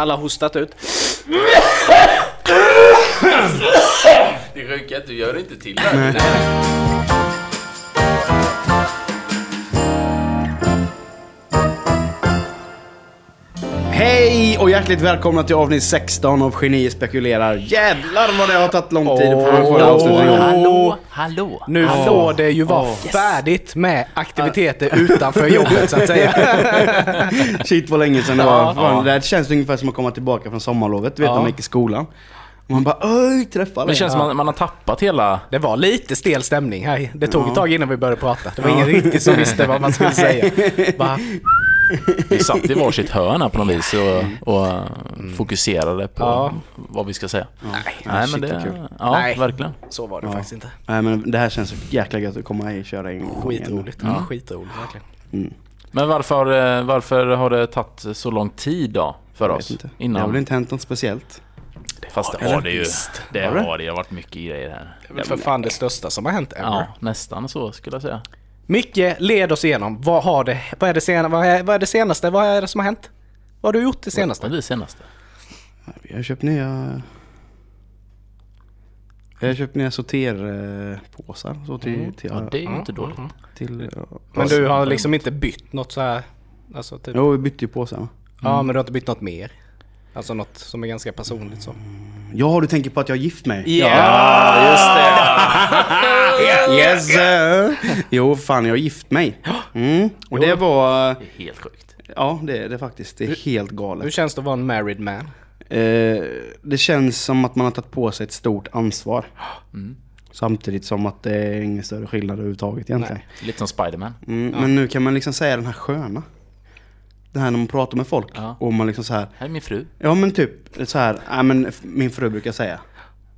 Alla hostat ut. Det sjuka är att du gör inte till det. Hej och hjärtligt välkomna till avsnitt 16 av Genier spekulerar. Jävlar vad det har tagit lång tid att få det här avsnittet igång. Hallå, hallå. Nu får det ju vara färdigt med aktiviteter utanför jobbet så att säga. Shit vad länge sedan det Ja, var. Fan, Det här känns ungefär som att komma tillbaka från sommarlovet. Du vet Ja. när man gick i skolan. Och man bara öj, träffa Det känns som att man har tappat hela... Det var lite stel stämning här. Det tog ett tag innan vi började prata. Det var ingen riktigt som visste vad man skulle säga. Bara, Vi satt i varsitt hörn här på något vis och, och eh, fokuserade på Ja. vad vi ska säga. Nej, Nej, men det... kul. Ja, Nej. verkligen. så var det Ja. faktiskt inte. Nej men det här känns så jäkla gött att komma hit och köra en gång. Skitroligt. Ja. Skitroligt verkligen. Mm. Men varför, eh, varför har det tagit så lång tid då för Jag oss? inte. Det har väl Innan? inte hänt något speciellt. Fast det har det ju. Det Har det? det. Det har varit mycket grejer här. Det är för fan det största som har hänt ever. Ja, nästan så skulle jag säga. Micke, led oss igenom. Vad, har det, vad, är det sena, vad, är, vad är det senaste? Vad är det som har hänt? Vad har du gjort det Vad senaste? är det senaste? Vi har köpt nya... Jag har köpt nya sorterpåsar. Så till, till, Ja, det är ju inte dåligt. till, ja. Men du har liksom inte bytt något så här? Alltså typ, Jo, vi bytte ju påsarna. Ja, men du har inte bytt något mer? Alltså något som är ganska personligt så. Ja, du tänker på att jag har gift mig? Ja, just det. Yes! sir. Jo, fan jag har gift mig. Mm. Och det var... Det är helt sjukt. Ja, det är det faktiskt. Det är helt Hur galet. känns det att vara en married man? Eh, det känns som att man har tagit på sig ett stort ansvar. Mm. Samtidigt som att det är ingen större skillnad överhuvudtaget egentligen. Lite som Spiderman. Mm, Men nu kan man liksom säga den här sköna. Det här när man pratar med folk Ja. och man liksom så här. Här är min fru. Ja men typ så här. Ja, men min fru brukar säga.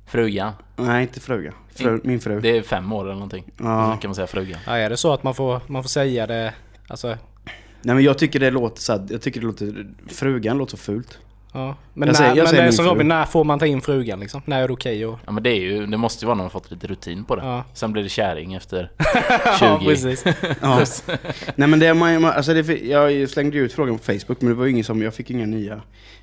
Frugan. Nej inte fruga. Fru, min fru. Det är fem år eller någonting. Ja. Då kan man säga frugan. Ja, är det så att man får, man får säga det? Alltså, Nej men jag tycker det låter så här, Jag tycker det låter. Frugan låter så fult. Ja. Men, Jag när, säger- jag men säger det är som fru. Robin, när får man ta in frugan liksom? När är det okej och... Ja men det är ju, det måste ju vara när man fått lite rutin på det. Ja. Sen blir det käring efter Ja, 20. precis. Ja. Nej men det är man, alltså det, jag slängde ju ut frågan på Facebook men det var ju ingen som, jag fick inga nya,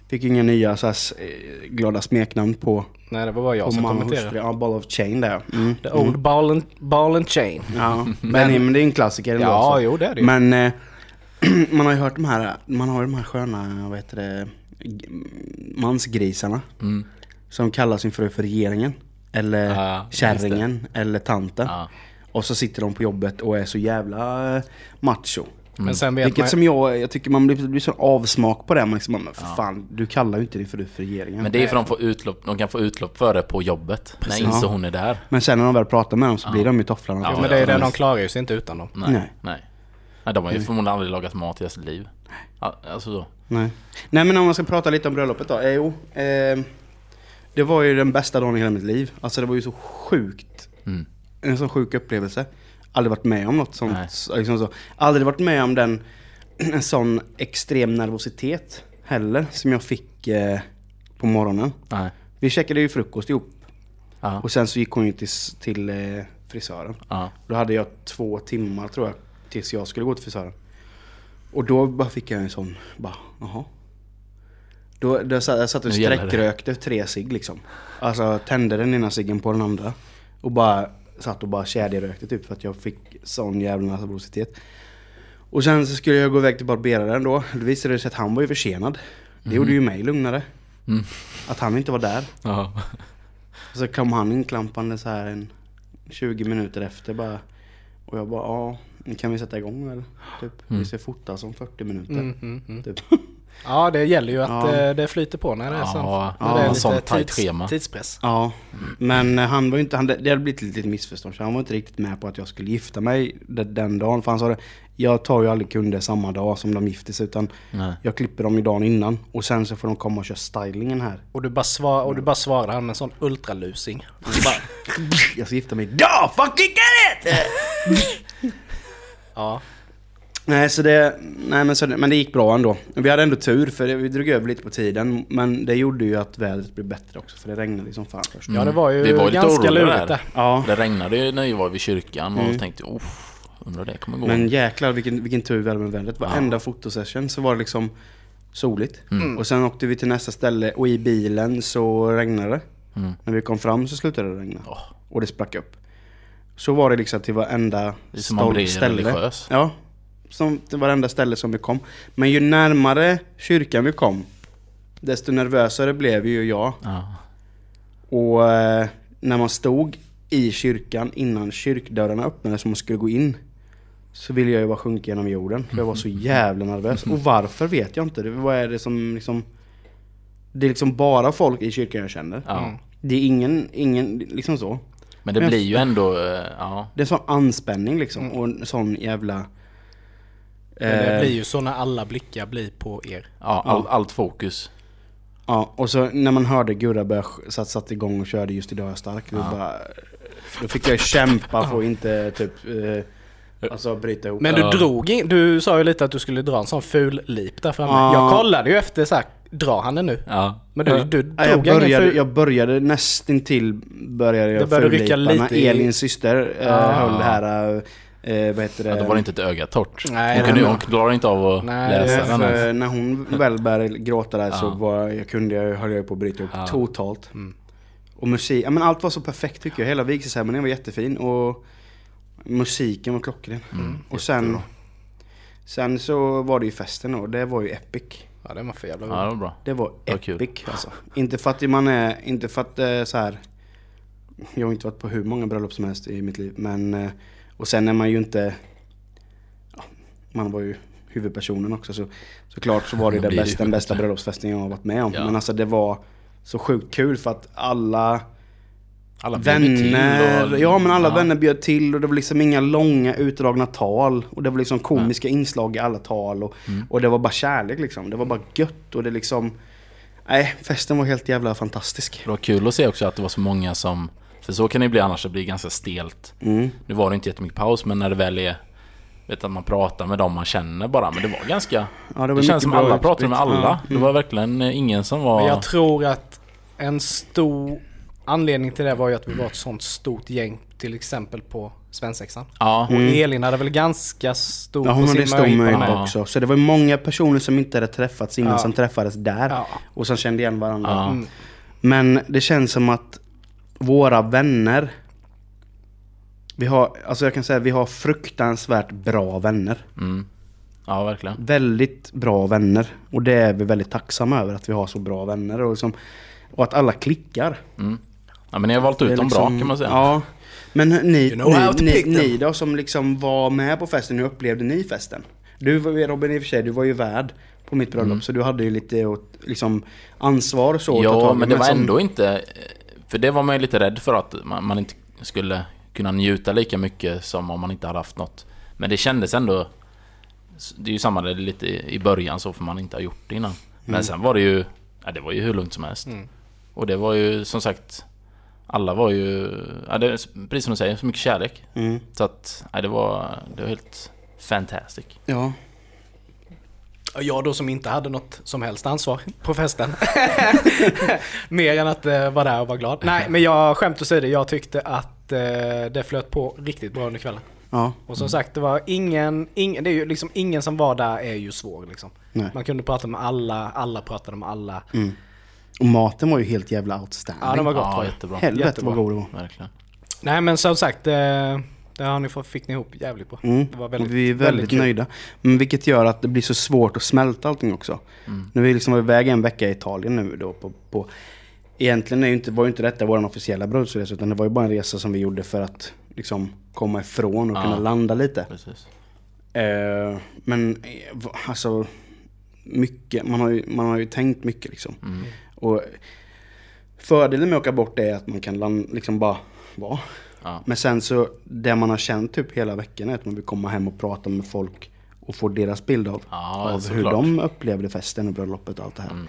fick inga nya så här, eh, glada smeknamn på, Nej, det var bara jag som kommenterade. Ja, ball of chain där mm. The old ball and, ball and chain. Ja, men, men det är en klassiker ändå. Ja, så. jo det är det ju. Men eh, man har ju hört de här, man har ju de här sköna, vad heter det, mansgrisarna. Mm. Som kallar sin fru för regeringen. Eller Ja, just kärringen, eller tanten. Ja. Och så sitter de på jobbet och är så jävla eh, macho. Men sen vet Vilket man... som jag, jag tycker man blir, blir sån avsmak på det. Man liksom, men för fan, du kallar ju inte din fru för regeringen. Men det är för att de, får utlopp, de kan få utlopp för det på jobbet. När inte Ja. hon är där. Men sen när de väl pratar med dem så blir de ju tofflarna. Ja, men det är det, ja. de klarar ju sig inte utan dem. Nej. Nej. Nej. Nej. de har ju förmodligen aldrig lagat mat i sitt liv. Ja, Alltså så. Nej. Nej men om man ska prata lite om bröllopet då. Eh, jo, eh, det var ju den bästa dagen i hela mitt liv. Alltså det var ju så sjukt. Mm. En sån sjuk upplevelse. Aldrig varit med om något sånt. Liksom så. Aldrig varit med om den, en sån extrem nervositet heller. Som jag fick eh, på morgonen. Nej. Vi käkade ju frukost ihop. Ja. Och sen så gick hon ju till, till eh, frisören. Ja. Då hade jag två timmar tror jag tills jag skulle gå till frisören. Och då bara fick jag en sån, bara jaha. Då, då satt, jag satt och sträckrökte tre cigg liksom. Alltså tände den ena ciggen på den andra. Och bara satt och bara kedjerökte typ för att jag fick sån jävla nervositet. Och sen så skulle jag gå iväg till barberaren då. Då visade det sig att han var ju försenad. Det gjorde ju mig lugnare. Mm. Att han inte var där. Ja. Så kom han inklampande så här en 20 minuter efter bara. Och jag bara, ja, kan vi sätta igång eller? Typ. Vi ska fota som 40 minuter. Mm, mm, mm. Typ. Ja, det gäller ju att Ja. eh, det flyter på när det är Ja, sånt. ja, När det är lite tajt schema. tidspress. Ja, men eh, han var ju inte, han, det hade blivit ett litet missförstånd så han var inte riktigt med på att jag skulle gifta mig den, den dagen. För han sa det, jag tar ju aldrig kunder samma dag som de gifter sig utan Nej. jag klipper dem ju dagen innan och sen så får de komma och köra stylingen här. Och du bara, svar, och du bara svarar han med en sån ultralusing. Och så bara, jag ska gifta mig idag, fucking get it! Ja. Nej, så det, nej men, så, det- men det gick bra ändå. Vi hade ändå tur för det, vi drog över lite på tiden. Men det gjorde ju att vädret blev bättre också för det regnade liksom fan först. ja, det var ju Vi var ju lite ganska lurigt där. Ja, Det regnade ju när vi var vid kyrkan och Mm. tänkte uff, undrar det kommer gå. men jäklar vilken, vilken tur vi hade med vädret. Varenda fotosession så var det liksom soligt. Mm. Och sen åkte vi till nästa ställe och i bilen så regnade det. Mm. När vi kom fram så slutade det regna. Åh. Och det sprack upp. Så var det liksom till varenda Det som man blir ställe. religiös. Ja, som till varenda ställe som vi kom. Men ju närmare kyrkan vi kom, desto nervösare blev ju jag. Ja. Och eh, när man stod i kyrkan innan kyrkdörrarna öppnades som man skulle gå in så ville jag ju bara sjunka genom jorden. För jag var så jävla nervös. Och varför vet jag inte. Det, vad är det som liksom... Det är liksom bara folk i kyrkan jag känner. Ja. Det är ingen, ingen liksom så. Men det Men- blir ju ändå, eh, ja. Det är sån anspänning liksom. Och en sån jävla... Men det eh, blir ju så när alla blickar blir på er. ja all, allt fokus. Ja, och så när man hörde Gurra börja satt, satt igång och körde just idag är jag stark. Då, bara, då fick jag kämpa för att inte typ... Eh, alltså bryta ihop. Men du Ja. drog in, du sa ju lite att du skulle dra en sån ful lip där framme. Ja. Jag kollade ju efter så här, drar han det nu? Ja. Men du, du Ja, jag, började, ful... jag började nästintill började jag började rycka lite när i- Elins syster Ja. höll det här... Eh, vad heter det? Ja, då var det inte ett öga torrt. Nej, hon, kunde, hon klarade inte av att Nej, läsa den. för när hon väl började gråta där så var, jag kunde, jag höll jag på att bryta upp Ja. totalt. Mm. Och musik, ja men allt var så perfekt tycker jag. Hela vigselceremonin var jättefin och musiken var klockren. Mm, och sen, sen så var det ju festen och det var ju epic. Ja, det var för jävla Ja, det var bra. Det var Det var kul. epic alltså. Inte för att man är, inte för att det är så här. Jag har inte varit på hur många bröllop som helst i mitt liv men eh, Och sen är man ju inte ja, Man var ju huvudpersonen också så Såklart så var det blir bästa, den bästa bröllopsfesten jag har varit med om Ja. Men alltså det var Så sjukt kul för att alla Alla Vänner, och- ja men alla ja. vänner bjöd till och det var liksom inga långa utdragna tal. Och det var liksom komiska inslag i alla tal. Och, Mm. och det var bara kärlek liksom. Det var bara gött och det liksom... Nej, festen var helt jävla fantastisk. Det var kul att se också att det var så många som... För så kan det bli annars, det blir ganska stelt. Mm. Nu var det inte jättemycket paus, men när det väl är... Vet att man pratar med dem man känner bara, men det var ganska... Ja, det, Det, känns som alla pratade med alla. Ja, Det mm. var verkligen ingen som var... Men jag tror att en stor anledning till det var ju att vi var ett sånt stort gäng till exempel på svensexan. Ja, Och Mm. Elin hade väl ganska stor Ja, hon hade stor möjlighet. Ja. också. Så det var många personer som inte hade träffats innan Ja. som träffades där. Ja. Och som kände igen varandra. Ja. Mm. Men det känns som att våra vänner vi har, alltså jag kan säga vi har fruktansvärt bra vänner. mm. ja verkligen. Väldigt bra vänner. Och det är vi väldigt tacksamma över att vi har så bra vänner. Och, liksom, och att alla klickar. Mm. Ja, men ni har valt ut dem liksom- bra kan man säga. Ja. Men ni, You know ni, ni, ni då som liksom var med på festen, hur upplevde ni festen? Du Robin i och för sig, du var ju värd på mitt bröllop Mm. så du hade ju lite liksom, ansvar så Ja, tag men det var som- ändå inte... För det var man ju lite rädd för att man, man inte skulle kunna njuta lika mycket som om man inte hade haft något. Men det kändes ändå... Det är ju samma det är lite i i början så för man inte har gjort det innan. Men Mm. sen var det ju... Ja, det var ju hur lugnt som helst. Mm. Och det var ju som sagt... Alla var ju... Ja, det, precis som du säger, så mycket kärlek. Mm. Så att... Ja, det var... Det var helt fantastic. Ja. Och jag då som inte hade något som helst ansvar på festen. Mer än att eh, vara där och vara glad. Nej, men jag skämt åsido, jag tyckte att eh, det flöt på riktigt bra under kvällen. Ja. Och som sagt, det var ingen, ingen, det är ju liksom ingen som var där är ju svår liksom. Nej. Man kunde prata med alla, alla pratade med alla. Mm. Och maten var ju helt jävla outstanding. Ja, den var gott Ja, det. jättebra. Helvete jättebra. vad god det var. Verkligen. Nej men som sagt, eh, det har ni fått, fick ni ihop jävligt bra. Mm. Det var väldigt, vi är väldigt, kul. nöjda. Men vilket gör att det blir så svårt att smälta allting också. Mm. Nu är vi liksom iväg en vecka i Italien nu då på, på Egentligen är ju inte, var ju inte detta vår officiella bröllopsresa utan det var ju bara en resa som vi gjorde för att liksom komma ifrån och Ja. kunna landa lite. Precis. Eh, men eh, alltså mycket, man har, ju, man har ju tänkt mycket liksom. Mm. Och fördelen med att åka bort är att man kan liksom bara vara. Ja. Men sen så, det man har känt typ hela veckan är att man vill komma hem och prata med folk och få deras bild av, Ja, av hur såklart. de upplevde festen och bröllopet och allt det här. Mm.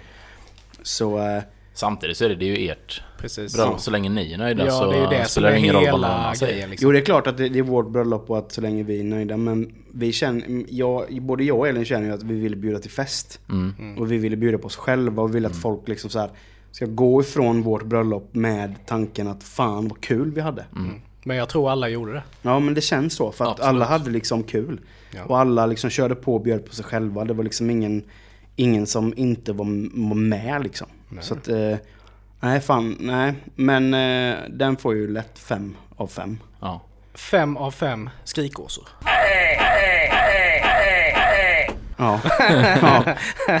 Så, eh, Samtidigt så är det, det är ju ert Precis. bröllop. Så länge ni är nöjda Ja, så det är det spelar det ingen roll vad någon annan säger. liksom. jo det är klart att det, det är vårt bröllop och att så länge vi är nöjda men vi känner, jag, både jag och Elin känner ju att vi vill bjuda till fest. Mm. Och vi ville bjuda på oss själva och vill att folk liksom så här ska gå ifrån vårt bröllop med tanken att fan vad kul vi hade. Mm. Men jag tror alla gjorde det. Ja men det känns så för att Absolut. alla hade liksom kul. Ja. Och alla liksom körde på och bjöd på sig själva. Det var liksom ingen, ingen som inte var, med liksom. Så att, eh, nej fan, nej. Men eh, den får ju lätt fem av fem. Ja. Fem av fem skrikåsor. Ja. ja.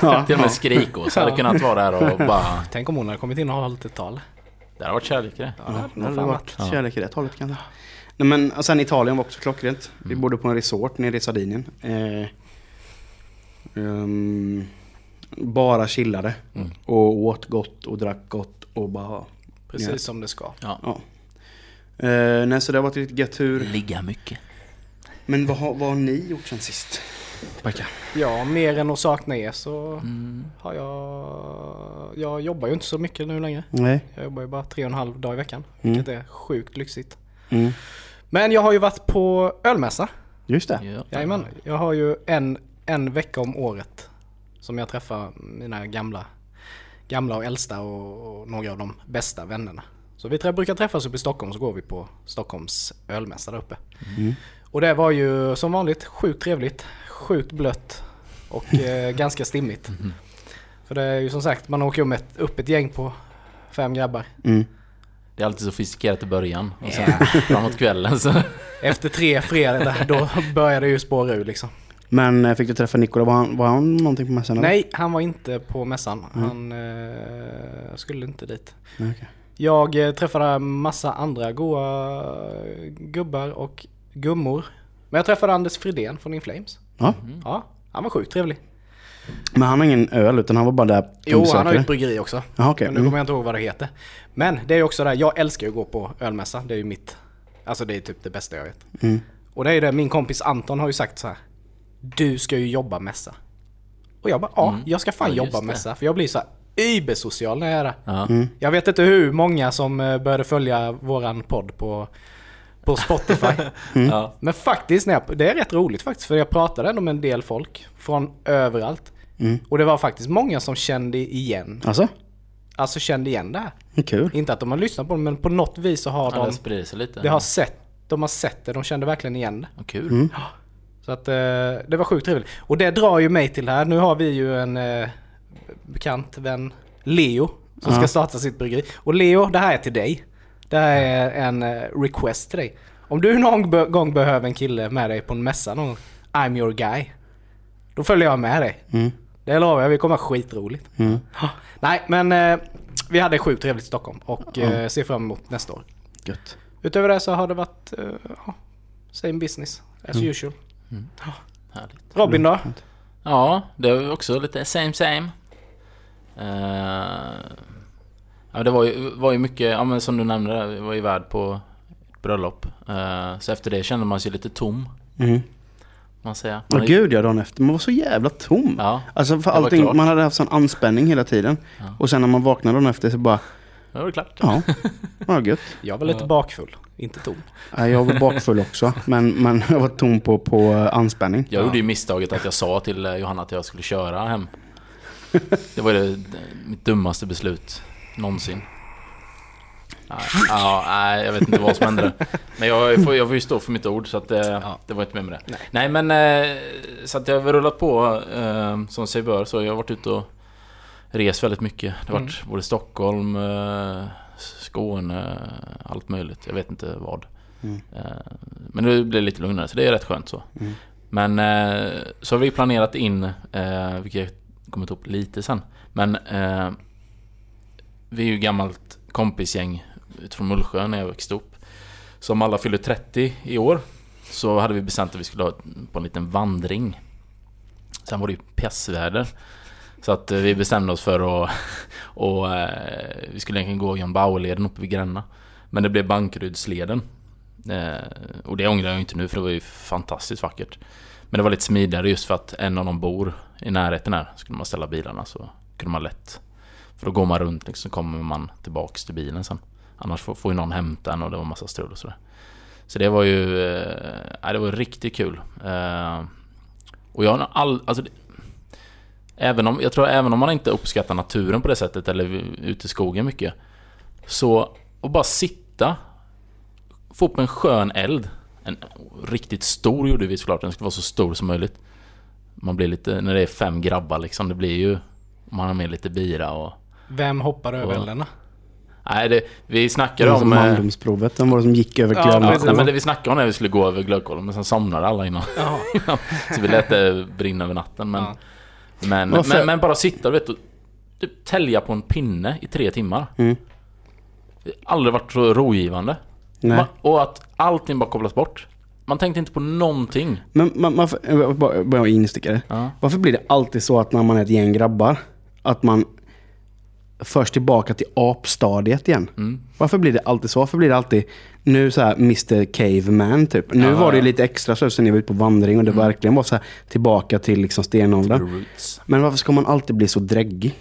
ja. Till och med skrikås hade kunnat vara där och bara... Tänk om hon hade kommit in och hållit ett tal. Det hade varit kärlek i det. Ja, det hade varit kärlek i det hållet kanske. Nej men och sen Italien var också klockrent. Vi Mm. bodde på en resort nere i Sardinien. Eh, ehm, bara chillade. Mm. Och åt gott och drack gott och bara... Precis Ja. som det ska. Ja. Ja. Eh, nej så det har varit lite gött tur. Ligga mycket. Men vad har, vad har ni gjort sen sist? Pojkar? Ja, mer än att sakna er så Mm. har jag... Jag jobbar ju inte så mycket nu längre. Nej. Jag jobbar ju bara tre och en halv dag i veckan. Mm. Vilket är sjukt lyxigt. Mm. Men jag har ju varit på ölmässa. Just det. Ja. Jajamän. Jag har ju en, en vecka om året som jag träffar mina gamla, gamla och äldsta och, och några av de bästa vännerna. Så vi brukar träffas uppe i Stockholm så går vi på Stockholms ölmässa där uppe. Mm. Och det var ju som vanligt sjukt trevligt, sjukt blött och eh, ganska stimmigt. För det är ju som sagt, man åker upp ett, upp ett gäng på fem grabbar. Mm. Det är alltid sofistikerat i början och sen framåt kvällen så... Efter tre fredagar då börjar det ju spåra ur liksom. Men eh, fick du träffa Nikola? Var han, var han någonting på mässan? eller? Nej, han var inte på mässan. Mm. Han eh, skulle inte dit. Okej. Jag eh, träffade massa andra goa gubbar och gummor. Men jag träffade Anders Fridén från Inflames. Ja. Ja, han var sjukt trevlig. Men han har ingen öl utan han var bara där Jo, han har ju ett bryggeri också. Jaha okej. Men nu Mm. kommer jag inte ihåg vad det heter. Men det är ju också det, jag älskar ju att gå på ölmässa. Det är ju mitt, alltså det är typ det bästa jag vet. Mm. Och det är ju det, min kompis Anton har ju sagt så här. Du ska ju jobba mässa. Och jag bara, ja, Mm. jag ska fan Ja, jobba det. mässa. För jag blir så här übersocial när jag är där. Ja. Mm. Jag vet inte hur många som eh, började följa våran podd på, på Spotify. Ja. Men faktiskt, när jag, det är rätt roligt faktiskt. För jag pratade ändå med en del folk från överallt. Mm. Och det var faktiskt många som kände igen, Alltså? alltså kände igen det här. Mm, Kul. Inte att de har lyssnat på det, men på något vis så har Ja, det de, sprider sig lite. det har sett, de har sett det, de kände verkligen igen det. Kul. Mm. Så att eh, det var sjukt trevligt. Och det drar ju mig till här. Nu har vi ju en eh, bekant vän, Leo, som Ja. ska starta sitt bryggeri. Och Leo, det här är till dig. Det här är en eh, request till dig. Om du någon gång behöver en kille med dig på en mässa någon gång, I'm your guy. Då följer jag med dig. Mm. Det lovar jag, vi kommer ha skitroligt. Mm. Nej, men eh, vi hade sjukt trevligt i Stockholm och eh, ser fram emot nästa år. Gött. Utöver det så har det varit, eh, same business as Mm. usual. Härligt. Robin då? Ja, det var också lite same same. Uh, ja, det var ju, var ju mycket, ja men som du nämnde, vi var ju värd på ett bröllop. Eh, så efter det kände man sig lite tom, Mm. man säger. Man är- gud ja, dagen efter. Man var så jävla tom. Ja, Alltså för Det allting, man hade haft sån anspänning hela tiden. Ja. Och sen när man vaknade dagen efter så bara, det var klart. ja, ja gött. Jag var lite bakfull, inte tom. Ja, Jag var bakfull också, men, men jag var tom på, på eh, anspänning. Jag gjorde ju misstaget att jag sa till eh, Johanna att jag skulle köra hem. Det var ju det, mitt dummaste beslut någonsin. Nej, ja, nej, jag vet inte vad som hände. Men jag får, jag får ju stå för mitt ord så att det, Ja. det var inte med med det. Nej. Nej, men eh, så att jag har rullat på eh, som sig bör. Så jag har varit ute och rest väldigt mycket. Det har varit både Stockholm, eh, Skåne, allt möjligt. Jag vet inte vad. Mm. Eh, men det blir lite lugnare så det är rätt skönt så. Mm. Men eh, så har vi planerat in, eh, vilket jag kommer ta upp lite sen. Men vi är ju gammalt kompisgäng utifrån Mullsjö när jag växte upp. Som alla fyller 30 i år. Så hade vi bestämt att vi skulle ha på en liten vandring. Sen var det ju pissväder. Så att eh, vi bestämde oss för att... Och, eh, vi skulle egentligen gå John Bauer-leden uppe vid Gränna. Men det blev Bankerydsleden. Eh, och det ångrar jag inte nu för det var ju fantastiskt vackert. Men det var lite smidigare just för att en av dem bor i närheten här. Skulle man ställa bilarna så kunde man lätt... För då går man runt liksom, så kommer man tillbaks till bilen sen. Annars får, får ju någon hämta en och det var massa strul och sådär. Så det var ju... Eh, det var riktigt kul. Eh, och jag har all... Alltså, även om, jag tror även om man inte uppskattar naturen på det sättet eller ute i skogen mycket. Så att bara sitta, få upp en skön eld. En riktigt stor gjorde vi såklart, den skulle vara så stor som möjligt. man blir lite, när det är fem grabbar liksom, det blir ju... Man har med lite bira och... Vem hoppar över eldarna? Nej, det, vi Det snackade var om... som eh, mandomsprovet, den var det som gick över Ja. Ja, nej, men det vi snackade om när vi skulle gå över glödkolven, men sen somnade alla innan. Jaha. så vi lät det brinna över natten. Men, Ja. Men, Varför? men, men bara sitta du vet, och typ tälja på en pinne i tre timmar. Mm. Det har aldrig varit så rogivande. Nej. Ma- och att allting bara kopplas bort. Man tänkte inte på någonting. Men man, man, jag bara, bara instickare. Ja. Varför blir det alltid så att när man är ett gäng grabbar, att man förs tillbaka till apstadiet igen? Mm. Varför blir det alltid så? Varför blir det alltid nu så här Mr Caveman typ? Nu Ja, var det ju ja. lite extra så sen ni var ute på vandring och det verkligen var så här tillbaka till liksom stenåldern. Men varför ska man alltid bli så dräggig?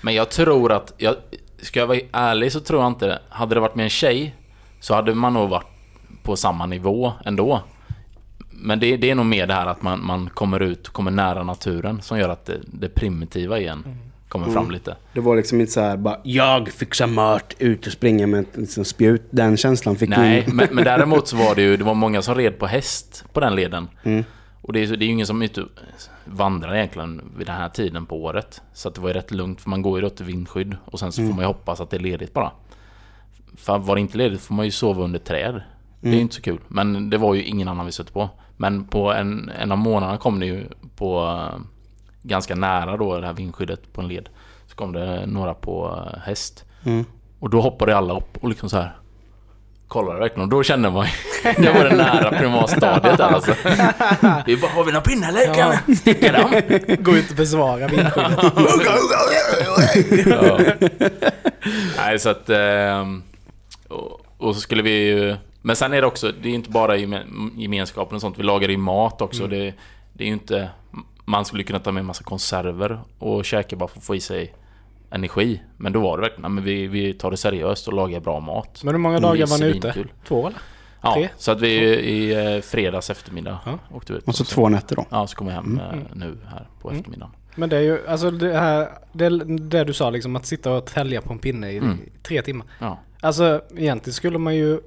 Men jag tror att, jag, ska jag vara ärlig så tror jag inte det. Hade det varit med en tjej så hade man nog varit på samma nivå ändå. Men det, det är nog mer det här att man, man kommer ut, kommer nära naturen som gör att det, det primitiva igen kommer fram lite. Det var liksom inte så här bara jag fixar mat, ut och springa med ett liksom, spjut. Den känslan fick Nej, men, men däremot så var det ju, det var många som red på häst på den leden. Mm. Och det är, det är ju ingen som ute vandrar egentligen vid den här tiden på året. Så det var ju rätt lugnt, för man går ju då till vindskydd och sen så Mm. får man ju hoppas att det är ledigt bara. För var det inte ledigt får man ju sova under träd. Det är Mm. ju inte så kul. Men det var ju ingen annan vi stötte på. Men på en, en av månaderna kom det ju på ganska nära då det här vindskyddet på en led. Så kom det några på eh, häst. Mm. Och då hoppade alla upp och liksom så här kollade verkligen och då kände man ju Det var det nära primatstadiet alltså. Det är bara, har vi några pinnar eller? Kan vi sticka dem? Gå ut och försvara vindskyddet. Ja. Nej så att... ehm, Och, och så skulle vi ju... Men sen är det också, det är inte bara geme- gemenskapen och sånt. Vi lagar ju mat också. Det, det är ju inte... Man skulle kunna ta med massa konserver och käka bara för att få i sig energi. Men då var det verkligen, men vi, vi tar det seriöst och lagar bra mat. Men hur många dagar var ni ute? Två eller? Ja, Tre? så att vi i eh, fredags eftermiddag Ja. åkte ut. Och så- två nätter då. Ja, så kom vi hem eh, nu här på Mm. eftermiddagen. Men det är ju, alltså det här, det, det du sa liksom att sitta och tälja på en pinne i Mm. tre timmar. Ja. Alltså egentligen skulle man ju,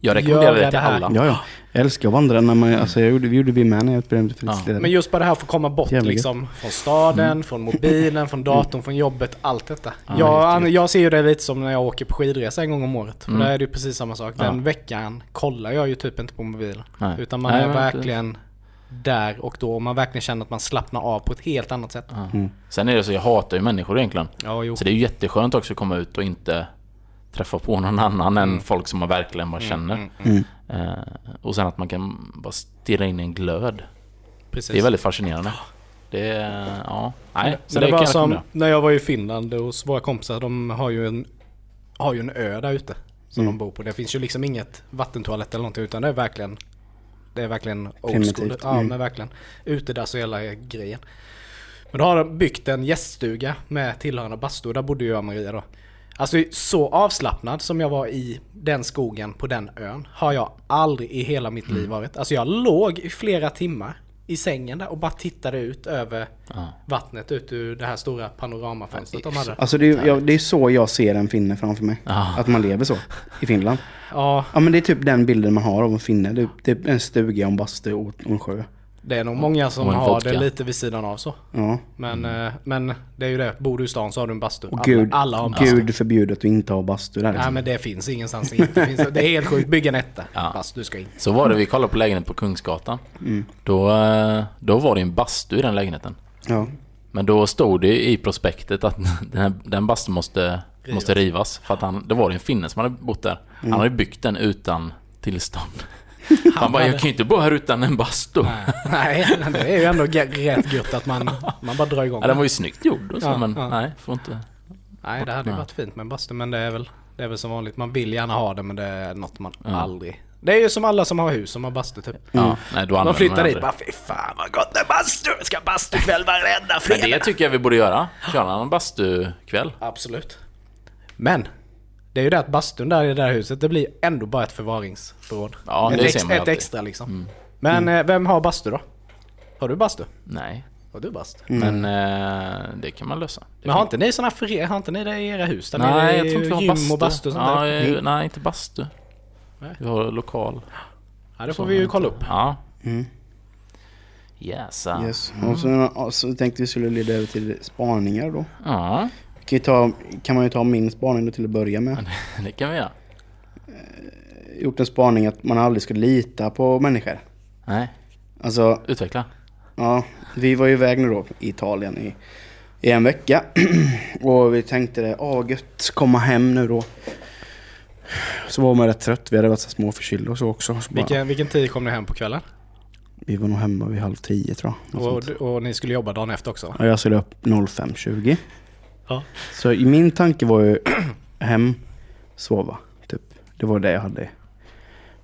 Jag rekommenderar det till alla. Ja, ja. Jag älskar att vandra när man, alltså jag gjorde, vi gjorde vi med när jag utbildade till Ja. men just bara det här att få komma bort Jävligt. liksom från staden, från mobilen, från datorn, från jobbet, allt detta. Ja, jag, jag ser ju det lite som när jag åker på skidresa en gång om året. För Mm. där är det ju precis samma sak. Den Ja. veckan kollar jag ju typ inte på mobilen. Nej. Utan man Nej, är verkligen där och då. Och man verkligen känner att man slappnar av på ett helt annat sätt. Ja. Mm. Sen är det så, jag hatar ju människor egentligen. Ja, jo. Så det är ju jätteskönt också att komma ut och inte träffa på någon annan än Mm. folk som man verkligen bara känner. Mm, mm, Mm. Eh, och sen att man kan bara stirra in i en glöd. precis. Det är väldigt fascinerande. Det är, ja, nej. Så det, det var som när jag var i Finland hos våra kompisar. De har ju en, har ju en ö där ute. Som Mm. de bor på. Det finns ju liksom inget vattentoalett eller någonting. Utan det är verkligen Det är verkligen old school. Ja Mm. men verkligen. Utedass och hela grejen. Men då har de byggt en gäststuga med tillhörande bastu. Där bodde jag och Maria då. Alltså så avslappnad som jag var i den skogen på den ön har jag aldrig i hela mitt Mm. liv varit. Alltså jag låg i flera timmar i sängen där och bara tittade ut över Ja. vattnet ut ur det här stora panoramafönstret de hade. Alltså det är, jag, det är så jag ser en finne framför mig. Ja. Att man lever så i Finland. Ja, Ja men det är typ den bilden man har av en finne. Det är, det är en stuga, en bastu och och en sjö. Det är nog många som har vodka. det lite vid sidan av så. Ja. Men, eh, men det är ju det, bor du i stan så har du en bastu. Och gud, alla har en bastu. gud förbjuder att du inte har bastu där Nej liksom. men det finns ingenstans. Inte finns, det är helt sjukt, bygga en etta. Ja. Bastu ska in. Så var det, vi kollade på lägenhet på Kungsgatan. Mm. Då, eh, då var det en bastu i den lägenheten. Ja. Men då stod det i prospektet att den, här, den bastun måste, måste rivas. För att han, det var det en finne som hade bott där. Han hade byggt den utan tillstånd. Han, bara, jag kan ju inte bo här utan en bastu. Nej, nej, det är ju ändå rätt gött att man, man bara drar igång. Ja, den var ju snyggt gjord och så, Ja, men ja. nej, får inte. Nej, det hade ju varit fint med en bastu men det är väl det är väl som vanligt. Man vill gärna ha det men det är något man Ja. aldrig... Det är ju som alla som har hus som har bastu typ. Ja, nej, då använder flyttar man dit bara fy fan vad gott med bastu! Jag ska bastukväll varenda Men fredag! det tycker jag vi borde göra. Köra en bastukväll. Absolut. Men det är ju det att bastun där i det där huset, det blir ändå bara ett förvaringsförråd. Ja, ett, ex, ett extra liksom. Mm. Men eh, vem har bastu då? Har du bastu? Nej, Har du bastu? men eh, det kan man lösa. Det Men har inte ni såna före, har inte ni det i era hus? Där Nej, jag tror inte vi har bastu. och bastu och sånt ja, där? eh, Nej, inte bastu. Nej. Vi har lokal. Ja, det får vi ju kolla upp. Ja, Mm. Yes. Yes. Och så, och så tänkte vi skulle leda över till spaningar då. Ja, Kan, ju ta, kan man ju ta min spaning då till att börja med. det kan vi göra. Gjort en spaning att man aldrig ska lita på människor. Nej, Alltså, utveckla. ja, vi var ju iväg nu då i Italien i, i en vecka. och vi tänkte det, åh gött, komma hem nu då. Så var man rätt trött, vi hade varit så småförkylda och så också. Så bara, Vilken, vilken tid kom ni hem på kvällen? vi var nog hemma vid halv tio tror jag. Och, och ni skulle jobba dagen efter också? Och jag skulle upp 05.20. Ja. Så i min tanke var ju hem, sova. Typ. Det var det jag hade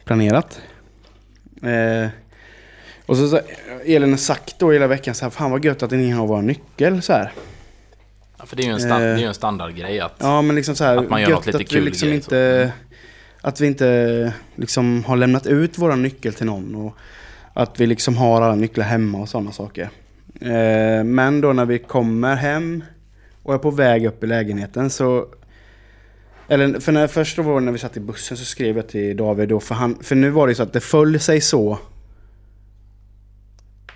planerat. Eh, och så, så Elin har sagt då hela veckan så här, fan vad gött att ingen har vår nyckel så här. Ja, för det är ju en, sta- Eh. det är ju en standardgrej att... Ja men liksom så här, Att man gör något lite att vi kul liksom grej, inte, Att vi inte liksom har lämnat ut våra nyckel till någon. Och att vi liksom har alla nycklar hemma och sådana saker. Eh, men då när vi kommer hem och är på väg upp i lägenheten så... Eller för när, först då när vi satt i bussen så skrev jag till David då, för, han, för nu var det så att det föll sig så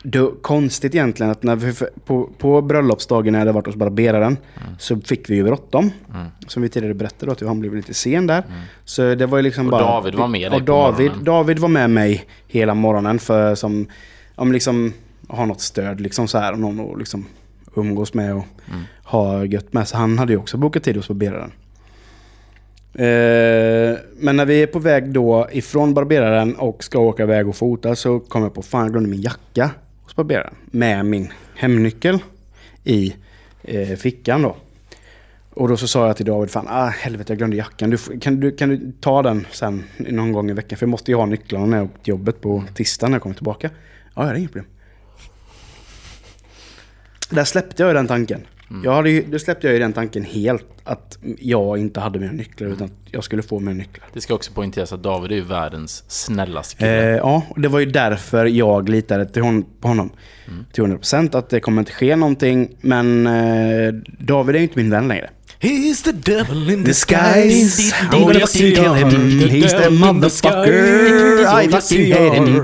då, konstigt egentligen att när vi, på, på bröllopsdagen när jag hade varit hos barberaren så fick vi ju bråttom. Mm. Som vi tidigare berättade då, att han blev lite sen där. Så det var ju liksom Och bara... David var med och David. David var med mig hela morgonen för som... Om liksom ha något stöd liksom så här. och Någon liksom umgås med och Mm. ha gött med. Så han hade ju också bokat tid hos barberaren. Eh, men när vi är på väg då ifrån barberaren och ska åka iväg och fota så kommer jag på fan jag glömde min jacka hos barberaren. Med min hemnyckel i eh, fickan då. Och då så sa jag till David, fan ah, helvete jag glömde jackan. Du, kan, du, kan du ta den sen någon gång i veckan? För jag måste ju ha nycklarna när jag åker till jobbet på tisdagen när jag kommer tillbaka. Ja, det är inget problem. Där släppte jag ju den tanken. Jag hade då släppte jag ju den tanken helt. Att jag inte hade mina nycklar utan att jag skulle få mina nycklar. Det ska också poängteras att David är ju världens snällaste Eh, kille. ja, och det var ju därför jag litade till hon, på honom. Till 100% att det kommer inte ske någonting. Men eh, David är ju inte min vän längre. He's the devil in Disguise. Oh, I'm gonna yes, fucking he kill him. He's the motherfucker. I fucking hate him.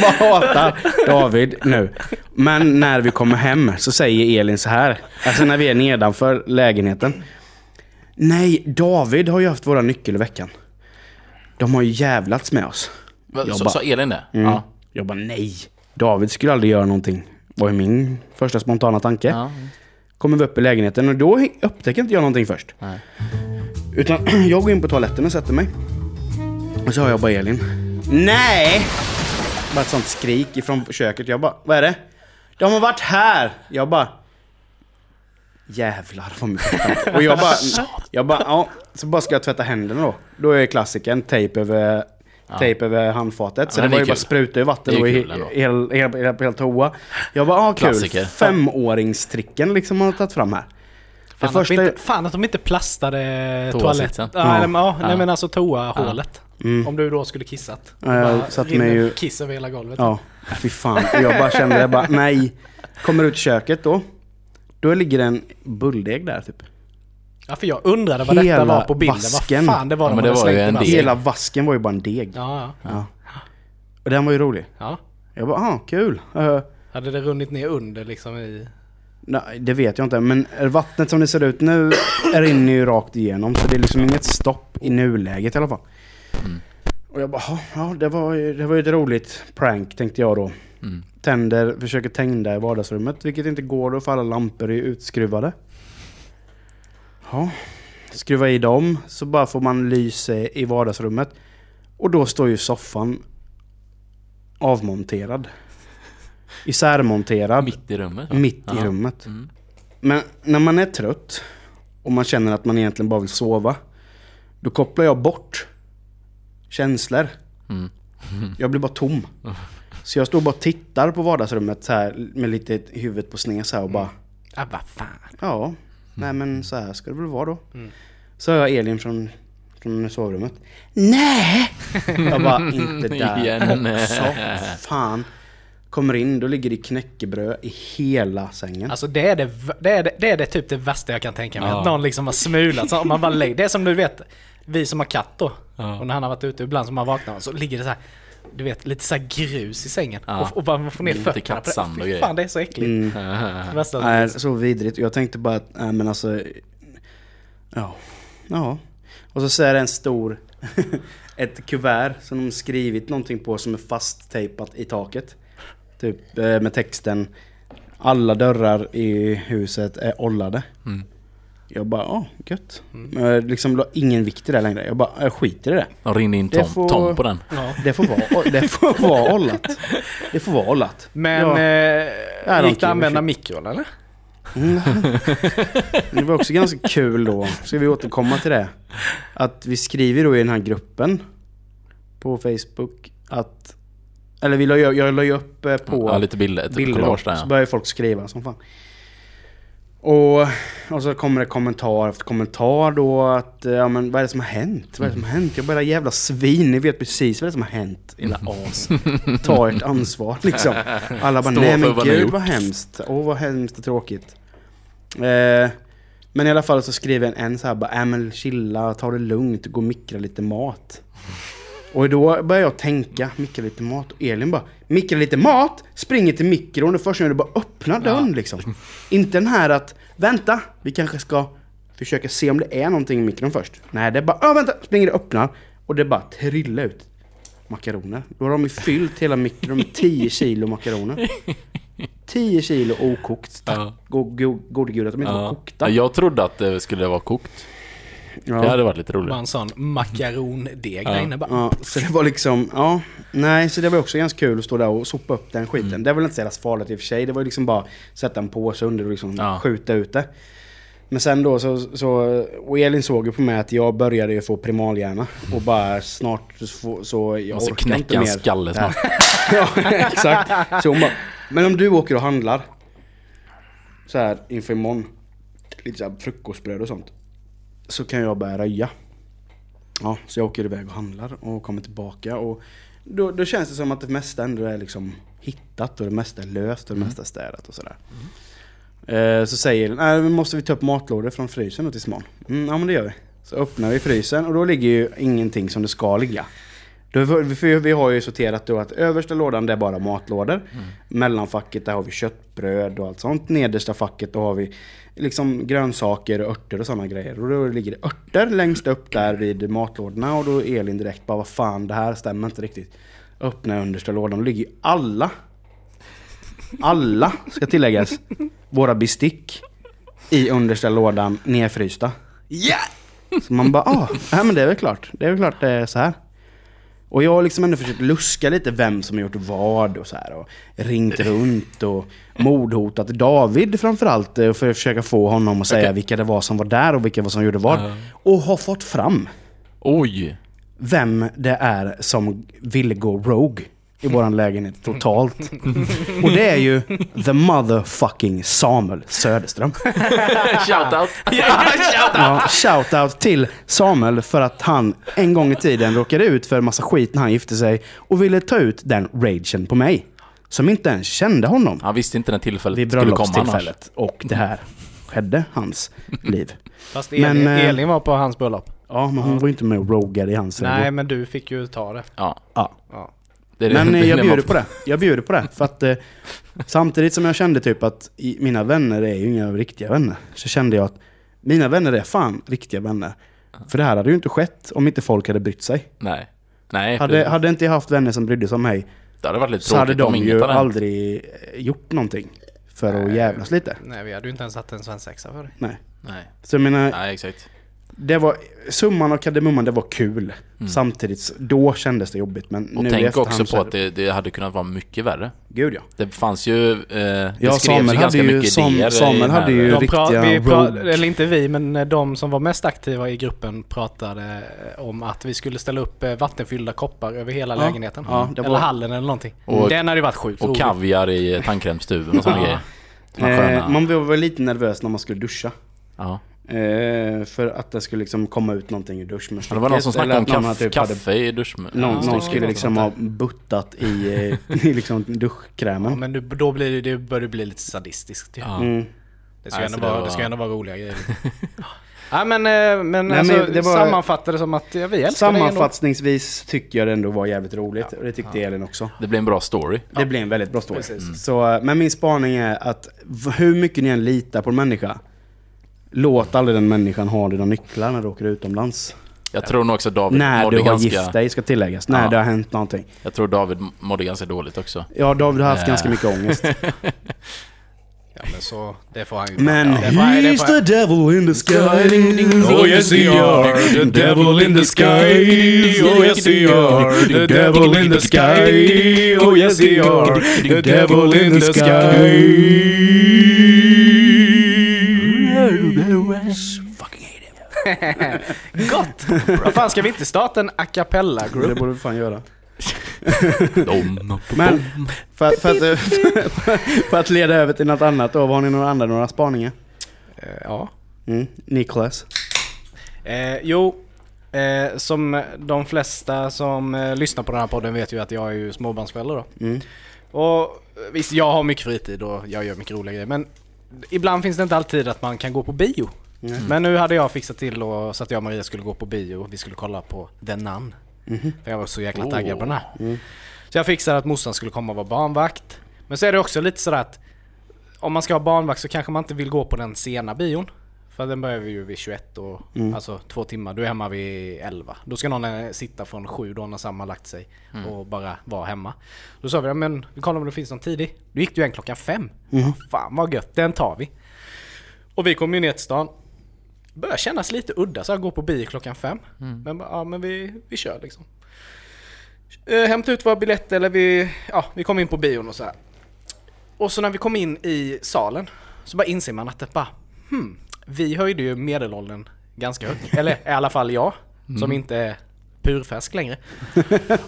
Bara hatar David nu. Men när vi kommer hem så säger Elin så här. Alltså när vi är nedanför lägenheten. Nej, David har ju haft våra nyckel i veckan. De har ju jävlats med oss. Jag Sa Elin det? Mm. Ja. Jag bara nej. David skulle aldrig göra någonting. Var ju min första spontana tanke. ja. Kommer vi upp i lägenheten och då upptäcker inte jag någonting först. Nej. Utan jag går in på toaletten och sätter mig. Och så hör jag bara Elin. Nej! Bara ett sånt skrik ifrån köket. Jag bara, vad är det? De har varit här! Jag bara... Jävlar vad mycket. Och jag bara, jag bara, ja. Så bara ska jag tvätta händerna då. Då är klassiken tejp över, tejp över handfatet. Så Ja, det var ju bara spruta i vatten och kul i ändå. hel, hel, hel, hel toa. Jag bara, ah kul. Klassiker. Femåringstricken liksom har tagit fram här. Fan, första... att inte, fan att de inte plastade toaletten. Ja, Ja. ja, nej Ja. men alltså toahålet. Mm. Om du då skulle kissat. Ja, rinner mig ju- kiss över hela golvet. Ja, fy fan. Jag bara kände, jag bara nej. Kommer ut i köket då. Då ligger en bulldeg där typ. Ja, för jag undrade vad detta Hela var på bilden. vasken. Vad fan det var Ja, de men det var ju en vasken. deg. Hela vasken var ju bara en deg. Ja, ja. Ja. Och den var ju rolig. ja. Jag bara, ah kul. Uh, Hade det runnit ner under liksom i... nej, det vet jag inte. Men vattnet som det ser ut nu rinner ju rakt igenom. Så det är liksom inget stopp i nuläget i alla fall. Mm. Och jag bara, "Ja, ja det var ju det var ju ett roligt prank tänkte jag då. Mm. Tänder, försöker tända i vardagsrummet, vilket inte går då för alla lampor är utskruvade. Ja, skruva i dem så bara får man lyse i vardagsrummet. Och då står ju soffan avmonterad. Isärmonterad. Mitt i rummet? Mitt i Ja. rummet. Mm. Men när man är trött och man känner att man egentligen bara vill sova. Då kopplar jag bort känslor. Mm. Jag blir bara tom. Så jag står bara och tittar på vardagsrummet så här med lite huvudet på sned så här och bara Ah, vad fan. Ja, nej men så här ska det väl vara då. Mm. Så hör jag Elin från, från sovrummet. Nej! Jag bara, inte där också. Fan. Kommer in, då ligger det knäckebröd i hela sängen. Alltså det är det, det, är det, det är det typ det värsta jag kan tänka mig. Ja. Att någon liksom har smulat. Så om man bara lägger, det är som du vet, vi som har katt då. Ja. Och när han har varit ute ibland så man vaknar så ligger det så här du vet, lite så här grus i sängen. Ja. Och, och bara man får ner Lite fötterna på det. Fy. Fan, det är så äckligt. Mm. Finns. så vidrigt. Jag tänkte bara att, nej men alltså... Ja. Ja. Och så ser det en stor... ett kuvert som de skrivit någonting på som är fasttejpat i taket. Typ eh, med texten Alla dörrar i huset är ollade. Mm. Jag bara, ja gött. Mm. Men jag liksom la ingen vikt i det längre. Jag bara, jag skiter i det. De ringde in Det Tom, får- Tom på den. Ja. Det får vara, det får vara ollat. Det får vara ollat. Men Ja. eh, gick det att använda mikron eller? Mm. Det var också ganska kul då, ska vi återkomma till det. Att vi skriver då i den här gruppen på Facebook att... Eller vi la, jag la ju upp eh, på Ja, lite bilder. Bilder då, där. så ja. börjar folk skriva som fan. Och, och så kommer det kommentar efter kommentar då att eh, ja men vad är det som har hänt? Vad är det som har hänt? Jag bara jävla svin, ni vet precis vad det är som har hänt. Jävla as. Ta ert ansvar liksom. Alla bara Stå nej men vad gud gjort." vad hemskt. Åh vad hemskt och tråkigt. Eh, men i alla fall så skriver en, en så här bara, äh men chilla, ta det lugnt, gå och mikra lite mat. Och då börjar jag tänka, mikra lite mat. Och Elin bara, mikra lite mat? Springer till mikron och först när du bara öppnar dörren liksom. Inte den här att, vänta, vi kanske ska försöka se om det är någonting i mikron först. Nej, det är bara, ja vänta, springer och öppnar. Och det bara trillar ut makaroner. Då har de ju fyllt hela mikron med 10 kilo makaroner. 10 kilo okokt. Tack Ja. go, go, gode gud att de inte var kokta. Ja, Jag trodde att det skulle vara kokt. Det hade varit lite Det var roligt. en sån makarondeg Ja. där inne bara. Ja, så det var liksom, ja, nej, så det var också ganska kul att stå där och sopa upp den skiten. Mm. Det var väl inte så jävla farligt i och för sig, det var ju liksom bara sätta en påse under och liksom Ja. skjuta ut det. Men sen då så, så, och Elin såg ju på mig att jag började ju få primalhjärna och bara snart så, så jag Måste orkar inte knäcka en mer. skalle snart. ja, exakt. Så hon bara, men om du åker och handlar så här inför imorgon, lite så här frukostbröd och sånt, så kan jag börja röja. Ja, så jag åker iväg och handlar och kommer tillbaka och då, då känns det som att det mesta ändå är liksom hittat och det mesta är löst och det mesta är städat och sådär. Eh, så säger den, nej, måste vi ta upp matlådor från frysen då tills imorgon? Mm, ja men det gör vi. Så öppnar vi frysen och då ligger ju ingenting som det ska ligga. För vi har ju sorterat då att översta lådan det är bara matlådor. Mellanfacket där har vi köttbröd och allt sånt. Nedersta facket då har vi liksom grönsaker och örter och sådana grejer. Och då ligger det örter längst upp där vid matlådorna och då är Elin direkt bara vad fan det här stämmer inte riktigt. Öppna understa lådan, då ligger ju alla alla, ska tilläggas, våra bestick i understa lådan nedfrysta. Ja! Så man bara, ah, ja men det är väl klart. Det är väl klart det är så här. Och jag har liksom ändå försökt luska lite vem som har gjort vad och så här och ringt runt och mordhotat David framförallt eh, för att försöka få honom att säga Okej. vilka det var som var där och vilka var som gjorde vad. Ja. Och har fått fram Oj! vem det är som ville gå rogue i våran lägenhet totalt. Och det är ju the motherfucking Samuel Söderström. Shoutout! Ja, shoutout till Samuel för att han en gång i tiden råkade ut för en massa skit när han gifte sig och ville ta ut den ragen på mig. Som inte ens kände honom Han visste inte när tillfället vid skulle komma annars. bröllopstillfället. Och det här skedde hans liv. Fast Elin, Men, eh, Elin var på hans bröllop. Ja, men hon var ju inte med och rogade i hans Nej, men du fick ju ta det. Ja, Ja. Ja. Det är Men det, eh, det jag det bjuder på det. Jag bjuder på det. För att eh, samtidigt som jag kände typ att i, mina vänner är ju inga riktiga vänner. Så kände jag att mina vänner är fan riktiga vänner. För det här hade ju inte skett om inte folk hade brytt sig. Nej. Nej, Hade, det, hade inte jag haft vänner som brydde sig om mig det hade varit lite så hade de ju aldrig eh, gjort någonting. För att Nej. jävlas lite. Nej, vi hade ju inte ens haft en svensexa för dig. Nej. Nej. Så jag menar, Nej, exakt. Det var, summan av kardemumman, det var kul. Mm. Samtidigt, då kändes det jobbigt. Men Och nu tänk också så på att det, det hade kunnat vara mycket värre. Gud ja. Det fanns ju... Eh, det Ja, skrevs Samuel ju hade ganska ju- mycket Sam- idéer. Samuel hade ju- De riktiga vi pra- eller inte vi, men eh, de som var mest aktiva i gruppen pratade eh, om att vi skulle ställa upp eh, vattenfyllda koppar över hela Ja. lägenheten. Ja, det Eller var- hallen eller någonting. Och- Den hade ju varit sjukt Och rolig. kaviar i tandkrämstuben och sådana grejer. Eh, man var väl lite nervös när man skulle duscha. ja. Eh, för att det skulle liksom komma ut någonting ur Ja, duschmunstycket. Det var någon som snackade om kaff, typ hade- kaffe i dusch... Någon, Ja, någon det skulle liksom ha buttat i, eh, i liksom duschkrämen. Ja, men du, då blir det, det börjar det bli lite sadistiskt. typ. Ja. Mm. Det ska, Nej, ändå det var- det ska ändå vara roliga grejer. Ja men, eh, men, Nej, alltså, men det var- sammanfatta det som att ja, vi älskar. Sammanfattningsvis tycker jag det ändå var jävligt roligt. Och det tyckte Elin också. Det blir en bra story. Det blir en väldigt bra story. Precis. Så, eh, men min spaning är att hur mycket ni än litar på en människa, låt aldrig den människan ha dina nycklar när du åker utomlands. Jag tror nog också David När mådde du har ganska... gift dig ska tilläggas. När Ja. det har hänt någonting. Jag tror David mådde ganska dåligt också. Ja, David har haft Äh. ganska mycket ångest. Ja men så, det får han ju Men ja, he's the devil in the sky. Oh yes he are, the devil in the sky. Oh yes he are, the devil in the sky. Oh yes he are, the devil in the sky. Gott! Vad fan ska vi inte starta en a cappella Det group? borde vi fan göra. Dom, Men för, för, att, för att leda över till något annat då, har ni några andra några spaningar? Eh, Ja. Mm. Niklas? Eh, jo, eh, som de flesta som eh, lyssnar på den här podden vet ju att jag är ju småbarnsförälder då. Mm. Och eh, visst, jag har mycket fritid och jag gör mycket roliga grejer. Men ibland finns det inte alltid att man kan gå på bio. Mm. Men nu hade jag fixat till och, så att jag och Maria skulle gå på bio och vi skulle kolla på The Nun. Mhm. För jag var så jäkla taggad på den här. Mm. Så jag fixade att morsan skulle komma och vara barnvakt. Men så är det också lite sådär att om man ska ha barnvakt så kanske man inte vill gå på den sena bion. För den börjar vi ju vid 21 och Mm. alltså två timmar. Du är hemma vid 11. Då ska någon eh, sitta från 7 då när Sam har lagt sig och bara vara hemma. Då sa vi, ja, men vi kollar om det finns någon tidig. Då gick det ju en klockan 5. Fan vad gött, den tar vi. Och vi kom ju ner till stan. Börjar kännas lite udda så här gå på bio klockan 5. Men bara, ja men vi, vi kör liksom. Eh, hämta ut våra biljetter eller vi, ja, vi kom in på bion och så här. Och så när vi kom in i salen så bara inser man att det bara, hmm, vi höjde ju medelåldern ganska högt. Eller i alla fall jag, som inte är purfärsk längre.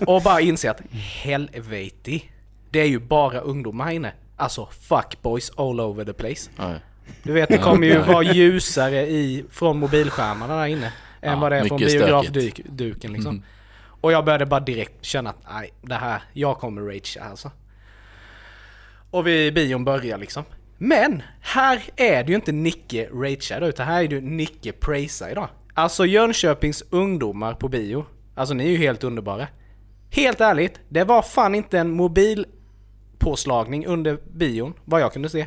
Och bara inser att helvete, det är ju bara ungdomar här inne. Alltså fuckboys all over the place. Ja, Du vet, det kommer ju vara ljusare i, från mobilskärmarna där inne. Än Ja, vad det är från biografduken liksom. Mm. Och jag började bara direkt känna att nej, det här, jag kommer rage alltså. Och vi bion börjar liksom. Men här är det ju inte Nicke ragear utan här är det Nicke praisar idag. Alltså Jönköpings ungdomar på bio. Alltså ni är ju helt underbara. Helt ärligt, det var fan inte en mobilpåslagning under bion, vad jag kunde se.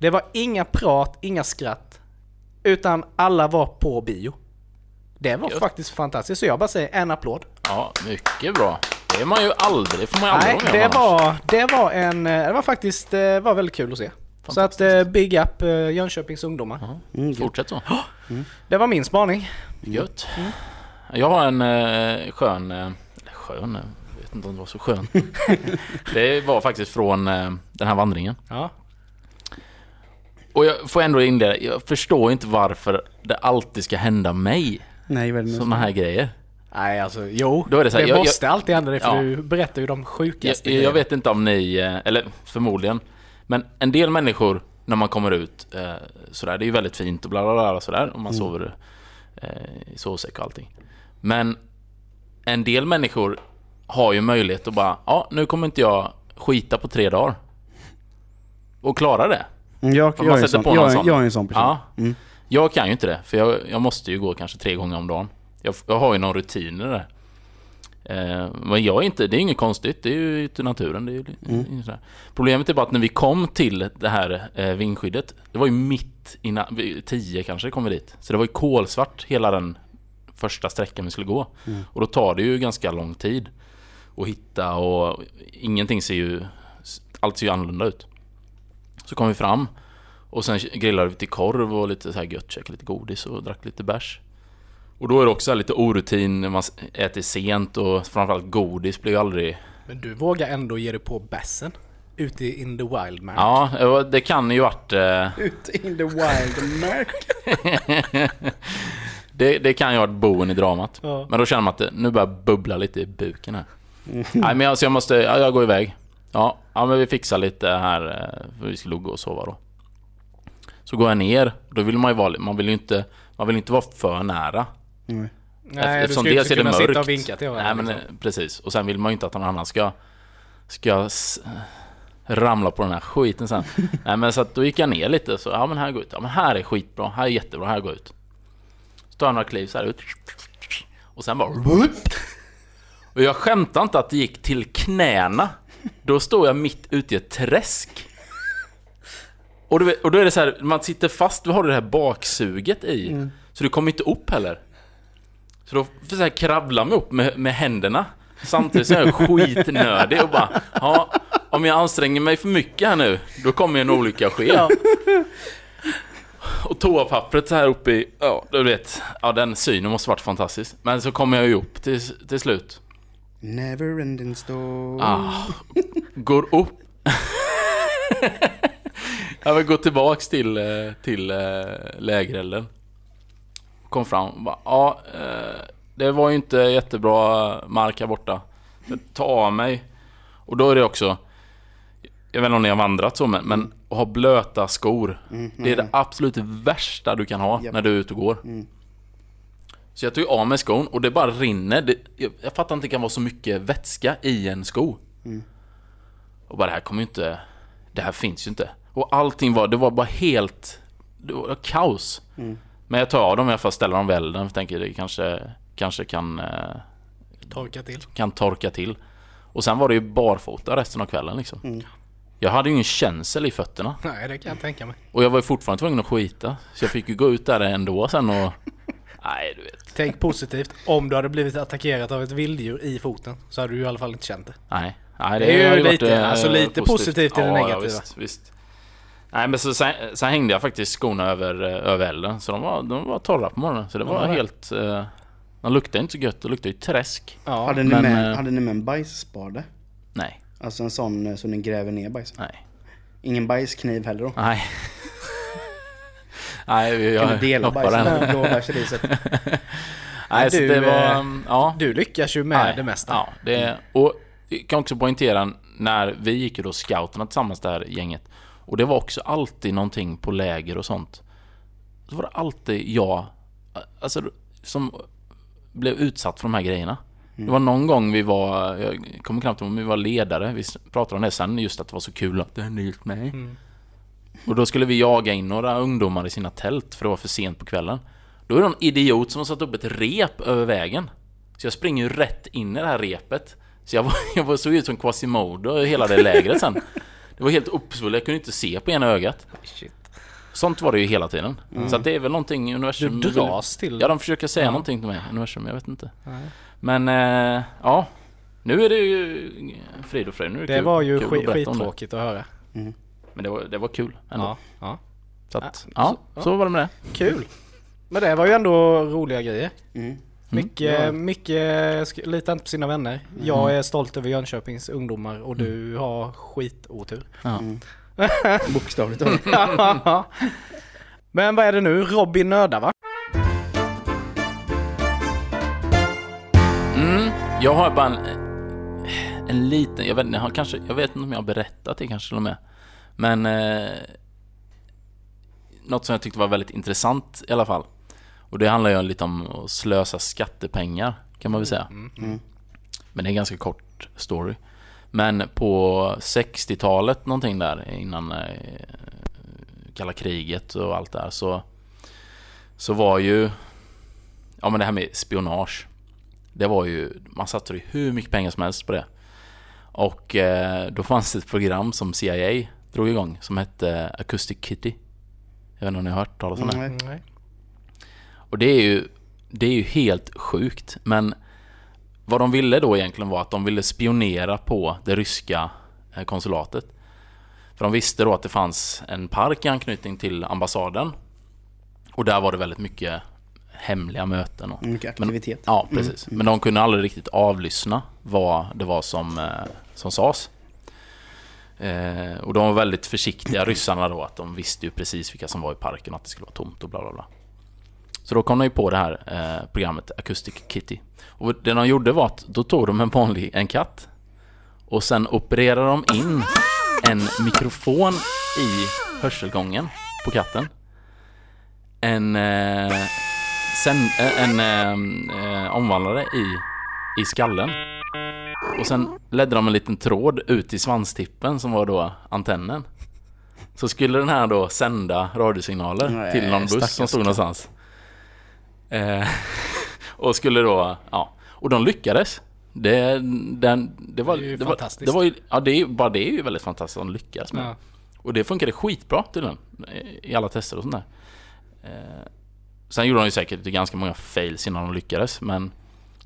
Det var inga prat, inga skratt. Utan alla var på bio. Det var Gött. faktiskt fantastiskt, så jag bara säger en applåd. ja, mycket bra. Det är man ju aldrig, får man ju aldrig Nej, det annars. var, det var en, eh, det var faktiskt, det var väldigt kul att se. Så att eh, big up eh, Jönköpings ungdomar. Mm, Fortsätt så. Det var min spaning. Gött. Jag har en eh, skön... Eh, eller skön? eh, Jag vet inte om det var så skön. det var faktiskt från eh, den här vandringen. Ja. Och jag får ändå inleda, jag förstår inte varför det alltid ska hända mig Nej, väl sådana här grejer. Nej alltså, jo. Då är det så här, jag- måste alltid hända det för Ja. du berättar ju de Jag, sjukaste jag vet inte om ni, eh, eller förmodligen, men en del människor när man kommer ut eh, sådär, det är ju väldigt fint och bla bla bla och sådär, och man sover eh, i sovsäck och allting. Men en del människor har ju möjlighet att bara, ja nu kommer inte jag skita på tre dagar. Och klara det. Mm, Jag, jag, är en sån, på jag, sån. jag är en sån person. Ja. Mm. Jag kan ju inte det, för jag, jag måste ju gå kanske tre gånger om dagen. Jag, jag har ju någon rutin i det. Eh, men jag är inte, det är inget konstigt, det är ju ute i naturen. Det är ju, Mm. Problemet är bara att när vi kom till det här eh, vindskyddet, det var ju mitt vid tio kanske kom vi dit. Så det var ju kolsvart hela den första sträckan vi skulle gå. Mm. Och då tar det ju ganska lång tid att hitta och ingenting ser ju, allt ser ju annorlunda ut. Så kom vi fram och sen grillade vi till korv och lite så här gött, käkade lite godis och drack lite bärs. Och då är det också lite orutin när man äter sent och framförallt godis blir ju aldrig... Men du vågar ändå ge dig på bässen. Ute i in the wild man. Ja, det kan ju varit... Eh, Ut in the wild Mark. det, det kan ju ha varit boen i dramat. Ja. Men då känner man att det, nu börjar bubbla lite i buken här. Nej men alltså jag måste, ja, jag går iväg. Ja, ja men vi fixar lite här, eh, för vi skulle gå och sova då. Så går jag ner, då vill man ju vara, man vill ju inte, man vill inte vara för nära. Nej. Nej, du Eftersom ska ju dels inte är det kunna mörkt. sitta och vinka till varandra. Nej men liksom. eh, precis. Och sen vill man ju inte att någon annan ska, ska s- ramla på den här skiten sen. Nej men så att då gick jag ner lite så, ja men här går ut. Ja men här är skitbra, här är jättebra, här går ut. tar jag några kliv så här ut. Och sen bara... Och jag skämtar inte att det gick till knäna. Då står jag mitt ute i ett träsk. Och, du vet, och då är det så här, man sitter fast, du har det här baksuget i. Så du kommer inte upp heller. Så då får jag kravla mig upp med, med händerna. Samtidigt så är jag skitnödig och bara, ja, om jag anstränger mig för mycket här nu, då kommer en olycka ske. Ja. Och toapappret så här uppe i, ja du vet, ja den synen måste varit fantastisk. Men så kommer jag ju upp till, till slut. Never ending story. Ah, går upp. jag vill gå tillbaks till, eh, till eh, lägerelden. Kom fram ja, eh, det var ju inte jättebra mark här borta. Tar av mig. Och då är det också, jag vet inte om ni har vandrat så men, men att ha blöta skor. Det är det absolut värsta du kan ha Japp. när du är ute och går. Så jag tog av mig skon och det bara rinner. Det, jag, jag fattar inte att det kan vara så mycket vätska i en sko. Och bara det här kommer ju inte... Det här finns ju inte. Och allting var, det var bara helt... Det var kaos. Men jag tar av dem i alla fall, ställer dem vid elden. Jag tänker det kanske, kanske kan, eh, Torka till. kan torka till. Och sen var det ju barfota resten av kvällen liksom. Jag hade ju ingen känsel i fötterna. Nej, det kan jag tänka mig. Och jag var ju fortfarande tvungen att skita. Så jag fick ju gå ut där ändå sen och... Nej, du vet. Tänk positivt. Om du hade blivit attackerad av ett vilddjur i foten så hade du i alla fall inte känt det. Nej, nej Det är ju har varit, lite- eh, alltså lite positivt i det ja, negativa. Ja, visst, visst. Nej men så, sen, sen hängde jag faktiskt skorna över, eh, över elden. Så de var, de var torra på morgonen. Så det Ja, var det. helt... Eh, de luktade inte så gött. Det luktade ju träsk. Ja, hade, ni men, med, eh, hade ni med en bajsspade? Nej, Alltså en sån som ni gräver ner bajs. nej, Ingen bajskniv heller då? nej. Nej, jag dela hoppar den. blåbärsriset? Nej, du, det var... eh, Ja. du lyckas ju med Nej, det mesta. Ja, det, och jag kan också poängtera när vi gick ju då scouterna tillsammans det här gänget. Och det var också alltid någonting på läger och sånt. Så var det alltid jag, alltså som blev utsatt för de här grejerna. Det var någon gång vi var, jag kommer knappt ihåg om vi var ledare, vi pratade om det sen just att det var så kul att det hände just mig. Mm. Och då skulle vi jaga in några ungdomar i sina tält för det var för sent på kvällen. Då är det någon idiot som har satt upp ett rep över vägen. Så jag springer ju rätt in i det här repet. Så jag, var, jag var, såg ut som Quasimodo i hela det lägret sen. Det var helt uppsvullet, jag kunde inte se på ena ögat. Shit. Sånt var det ju hela tiden. Så att det är väl någonting universum... Du dras till Ja, de försöker säga Ja. någonting till mig, universum, jag vet inte. Nej. Men, eh, ja. Nu är det ju frid och fröjd. Nu är det Det kul, var ju kul skit, skittråkigt att höra. Men det var, det var kul ändå. Ja, ja. Så att, Ja, ja, så- så var det med det. Kul. Men det var ju ändå roliga grejer. Mm. Mycket, Ja. mycket litar inte på sina vänner. Jag är stolt över Jönköpings ungdomar och du har skitotur. Ja. Bokstavligt talat. Men vad är det nu? Robin nördar va? Mm, jag har bara en, en liten, jag vet, inte, jag, har kanske, jag vet inte om jag har berättat det kanske till och med. Men eh, något som jag tyckte var väldigt intressant i alla fall. Och det handlar ju lite om att slösa skattepengar kan man väl säga. Mm. Men det är en ganska kort story. Men på 60-talet någonting där innan eh, kalla kriget och allt det här så så var ju ja men det här med spionage det var ju, man satsade ju hur mycket pengar som helst på det. Och eh, då fanns det ett program som CIA drog igång som hette Acoustic Kitty. Jag vet inte om ni har hört talas om det? Nej. Nej. Och det är ju, det är ju helt sjukt. Men vad de ville då egentligen var att de ville spionera på det ryska eh, konsulatet. För de visste då att det fanns en park i anknytning till ambassaden. Och där var det väldigt mycket hemliga möten. Och, Mycket aktivitet. Ja, precis. Men de kunde aldrig riktigt avlyssna vad det var som, eh, som sades. Eh, och de var väldigt försiktiga, ryssarna då, att de visste ju precis vilka som var i parken och att det skulle vara tomt och bla bla bla. Så då kom de ju på det här eh, programmet Acoustic Kitty. Och det de gjorde var att då tog de en vanlig, en katt. Och sen opererade de in en mikrofon i hörselgången på katten. En, eh, sen, eh, en eh, eh, omvandlare i, i skallen. Och sen ledde de en liten tråd ut i svanstippen som var då antennen. Så skulle den här då sända radiosignaler Nej, till någon buss som stod någonstans. Eh, och skulle då, ja. Och de lyckades. Det, den, det var... Det är ju det var, fantastiskt. Det var ju, ja, det är, ju- bara det är ju väldigt fantastiskt att de lyckas med. Ja. Och det funkade skitbra tydligen. I alla tester och sånt där. Eh, sen gjorde de ju säkert ganska många fails innan de lyckades. Men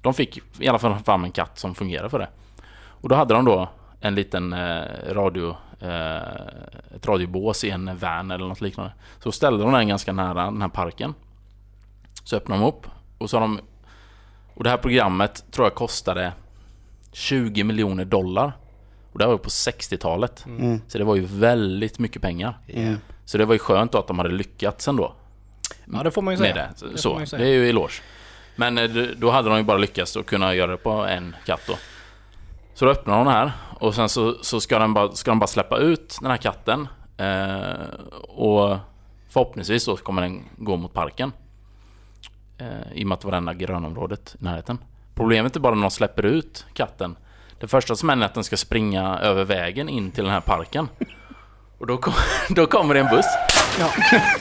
de fick i alla fall fram en katt som fungerade för det. Och då hade de då en liten eh, radio... Eh, ett radiobås i en van eller något liknande. Så ställde de den ganska nära den här parken. Så öppnade de upp och så har de... Och det här programmet tror jag kostade 20 miljoner dollar. Och det här var på 60-talet. Mm. Så det var ju väldigt mycket pengar. Mm. Så det var ju skönt då att de hade lyckats ändå. Ja, det får man ju Med säga. det. Så, Det får så man ju säga. det är ju eloge. Men eh, då hade de ju bara lyckats att kunna göra det på en katt då. Så då öppnar den här och sen så, så ska, den bara, ska de bara släppa ut den här katten. Eh, och förhoppningsvis då kommer den gå mot parken. Eh, I och med att det var det enda grönområdet i närheten. Problemet är bara när de släpper ut katten. Det första som händer är att den ska springa över vägen in till den här parken. Och då, kom, då kommer det en buss.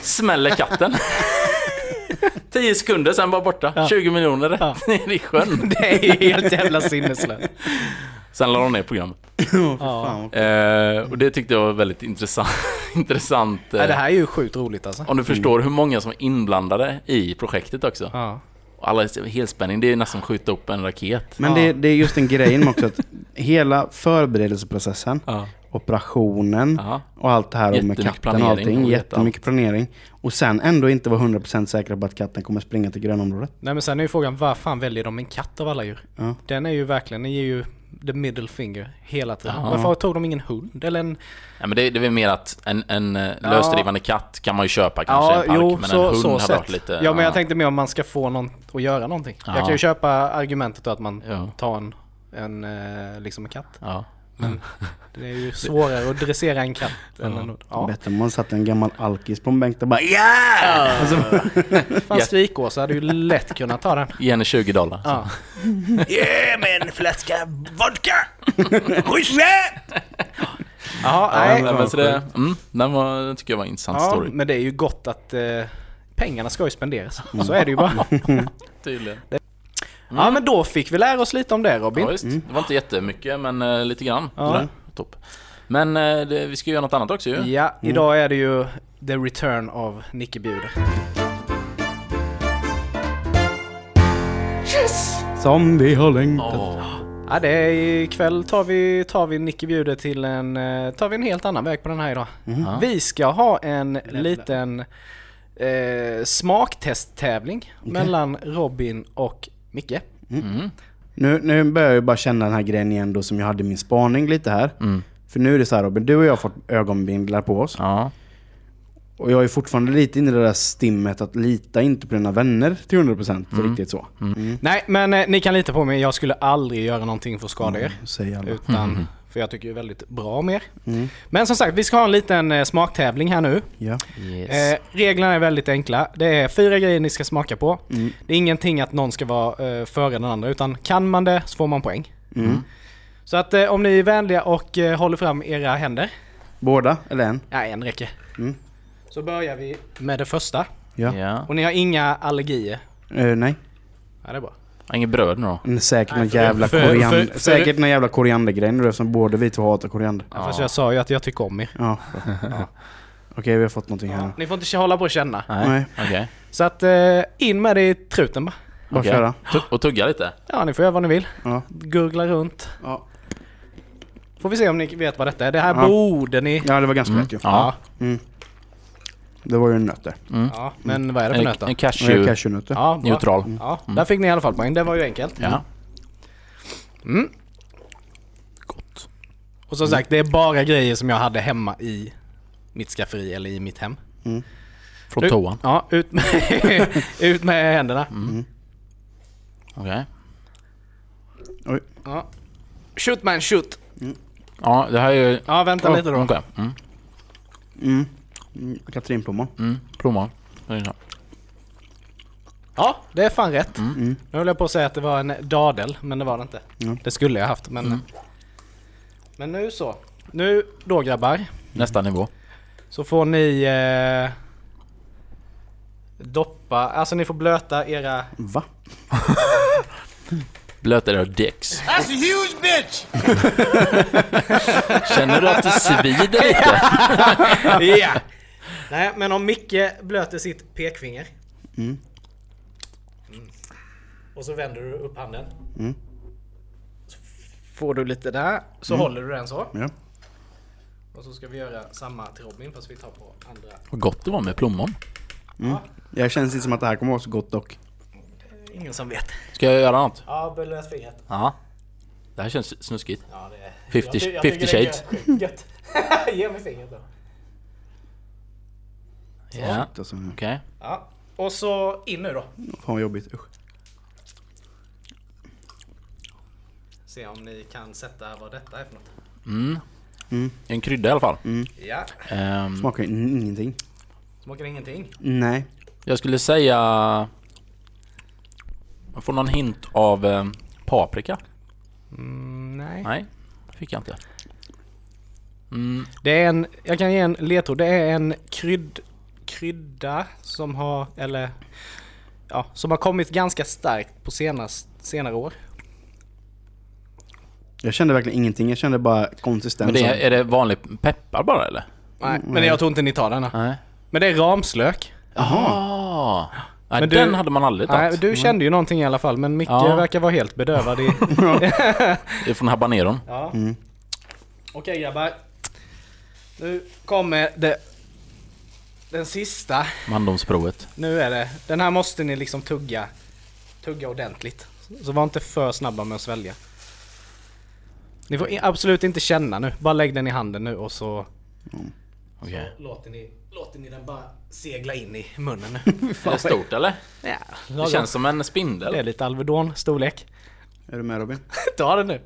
Smäller katten. 10 sekunder, sen bara borta. 20 miljoner rätt Ja. ner i sjön. Det är helt jävla sinneslöst. Sen la de ner programmet. Ja. Eh, och det tyckte jag var väldigt intressant. intressant eh, Ja, det här är ju sjukt roligt alltså. Om du förstår hur många som är inblandade i projektet också. Ja. Alla helspänning, det är nästan att skjuta upp en raket. Men det, det är just den grejen med också att hela förberedelseprocessen, Ja. operationen Ja. och allt det här och med katten och planering allting. och Jättemycket planering. Och sen ändå inte vara 100% säkra på att katten kommer springa till grönområdet. Nej men sen är ju frågan, var fan väljer de en katt av alla djur? Ja. Den är ju verkligen, den ger ju the middle finger hela tiden. Ja. Varför tog de ingen hund? Eller en... Ja, men det, det är väl mer att en, en eh, lösdrivande katt kan man ju köpa kanske i Ja, en park. jo, men så, en hund så hade sett. varit lite... ja, men jag tänkte mer om man ska få någon att göra någonting. Ja. Jag kan ju köpa argumentet då att man Ja. tar en, en eh, liksom en katt. Ja. Men det är ju svårare att dressera en katt än en hund. Ja. Bättre om man satt en gammal alkis på en bänk och bara ja! Fan, Strikåsa hade ju lätt kunnat ta den. Ge henne 20 dollar. Ja. Ge mig en flaska vodka! Jaha, Ja, nej. men, men så det, mm, den var, den tycker jag var en intressant Ja, story. men det är ju gott att eh, pengarna ska ju spenderas. Så är det ju bara. Tydligen. Ja men då fick vi lära oss lite om det Robin. Ja, visst. Det var inte jättemycket, men eh, lite grann. Ja. Sådär. Topp. Men eh, det, vi ska göra något annat också ju. Ja, idag är det ju The Return of Nicke Bjuder. Som vi har längtat. Åh. Ja, det är ikväll tar vi, tar vi Nicke Bjuder till en, eh, tar vi en helt annan väg på den här idag. Ja. Vi ska ha en liten eh, smaktesttävling mellan Robin och Micke. Mm. Nu, nu börjar jag bara känna den här grejen igen då som jag hade i min spaning lite här. Mm. För nu är det så här Robin, du och jag har fått ögonbindlar på oss. Ja. Och jag är fortfarande lite inne i det där stimmet att lita inte på dina vänner till 100% för Mm. riktigt så. Nej, men eh, ni kan lita på mig. Jag skulle aldrig göra någonting för att skada er. Säger alla. Utan, för jag tycker ju väldigt bra om er. Mm. Men som sagt, vi ska ha en liten eh, smaktävling här nu. Ja. Yes. Eh, reglerna är väldigt enkla. Det är fyra grejer ni ska smaka på. Mm. Det är ingenting att någon ska vara eh, före den andra, utan kan man det så får man poäng. Mm. Så att eh, om ni är vänliga och eh, håller fram era händer. Båda eller en? Ja, en räcker. Mm. Så börjar vi med det första. Ja. ja. Och ni har inga allergier. Eh, nej. Ja, det är bra. Inget bröd nu då? Men Säkert någon jävla för- koriander. för- för- Säkert någon jävla koriandergrej nu eftersom båda vi två hatar koriander. Ja. Fast jag sa ju att jag tycker om er. Ja. Okej, vi har fått någonting här. Ni får inte hålla på och känna. Nej. Okej. Så att eh, in med det i truten bara. Bara Okej. köra. Och tugga lite? Ja, ni får göra vad ni vill. Ja. Gurgla runt. Ja. Får vi se om ni vet vad detta är. Det här Ja. borde ni... ja, det var ganska Mm. lätt ju. Ja. Mm. Det var ju en nöt där. Mm. Ja, men vad är det för En, nöt då? en cashew. Cashewnötter. Ja, bra. Neutral. Ja, där fick ni i alla fall poäng. Det var ju enkelt. Ja. Mm. Gott. Och som sagt, det är bara grejer som jag hade hemma i mitt skafferi eller i mitt hem. Från Du- toan. Ja, ut med, ut med händerna. Okej. Oj. Ja. Shoot man, shoot! Ja, det här är ju... Ja, vänta Ja, lite då. Okej. Mm. Mm. Mm. Katrinplommon. Mm. Plommon. Ja, det är fan rätt. Mm. Nu höll jag på att säga att det var en dadel, men det var det inte. Mm. Det skulle jag haft, men... Men nu så. Nu då grabbar, Nästa nivå. så får ni... Eh, doppa, alltså ni får blöta era... Va? Blöta era dicks. That's a huge bitch! Känner du att det svider lite? Ja! Nej, men om Micke blöter sitt pekfinger. Mm. Mm. Och så vänder du upp handen. Mm. Så får du lite där, så håller du den så. Ja. Och så ska vi göra samma till Robin fast vi tar på andra. Vad gott det var med plommon. Mm. Jag känns inte som att det här kommer vara så gott dock. Ingen som vet. Ska jag göra något? Ja, blöt fingret. Ja. Det här känns snuskigt. Ja, det är... 50 jag jag 50 tycker det är shades. Gött. Ge mig fingret då. Ja, Alltså, okej. Ja. Och så in nu då. fan vad jobbigt. Usch. Se om ni kan sätta vad detta är för något. Mm. Mm. En krydda i alla fall. Ja. Ehm, Smakar ingenting. Smakar ingenting. Nej. jag skulle säga... Man får någon hint av eh, paprika? Mm, nej. Nej, det fick jag inte. Mm, Det är en, jag kan ge en ledtråd. Det är en krydd, krydda som har, eller ja, som har kommit ganska starkt på senast, senare år. Jag kände verkligen ingenting. Jag kände bara konsistens. men det är, det vanlig peppar bara eller? Nej, Mm, men jag tror inte ni tar denna. Nej. Men det är ramslök. Jaha! Nej, Men du- den hade man aldrig Nej, tagit. du kände ju någonting i alla fall, men Micke Ja. verkar vara helt bedövad i... Det är från habaneron. Ja. Mm. Okej grabbar. Nu kommer det... Den sista. Mandomsprovet. Nu är det. Den här måste ni liksom tugga. Tugga ordentligt. Så var inte för snabba med att svälja. Ni får absolut inte känna nu. Bara lägg den i handen nu och så... Okej. Låter ni, låter ni den bara segla in i munnen nu. Är det stort eller? ja, Det känns som en spindel. Det är lite Alvedon storlek. Är du med Robin? Ta den nu.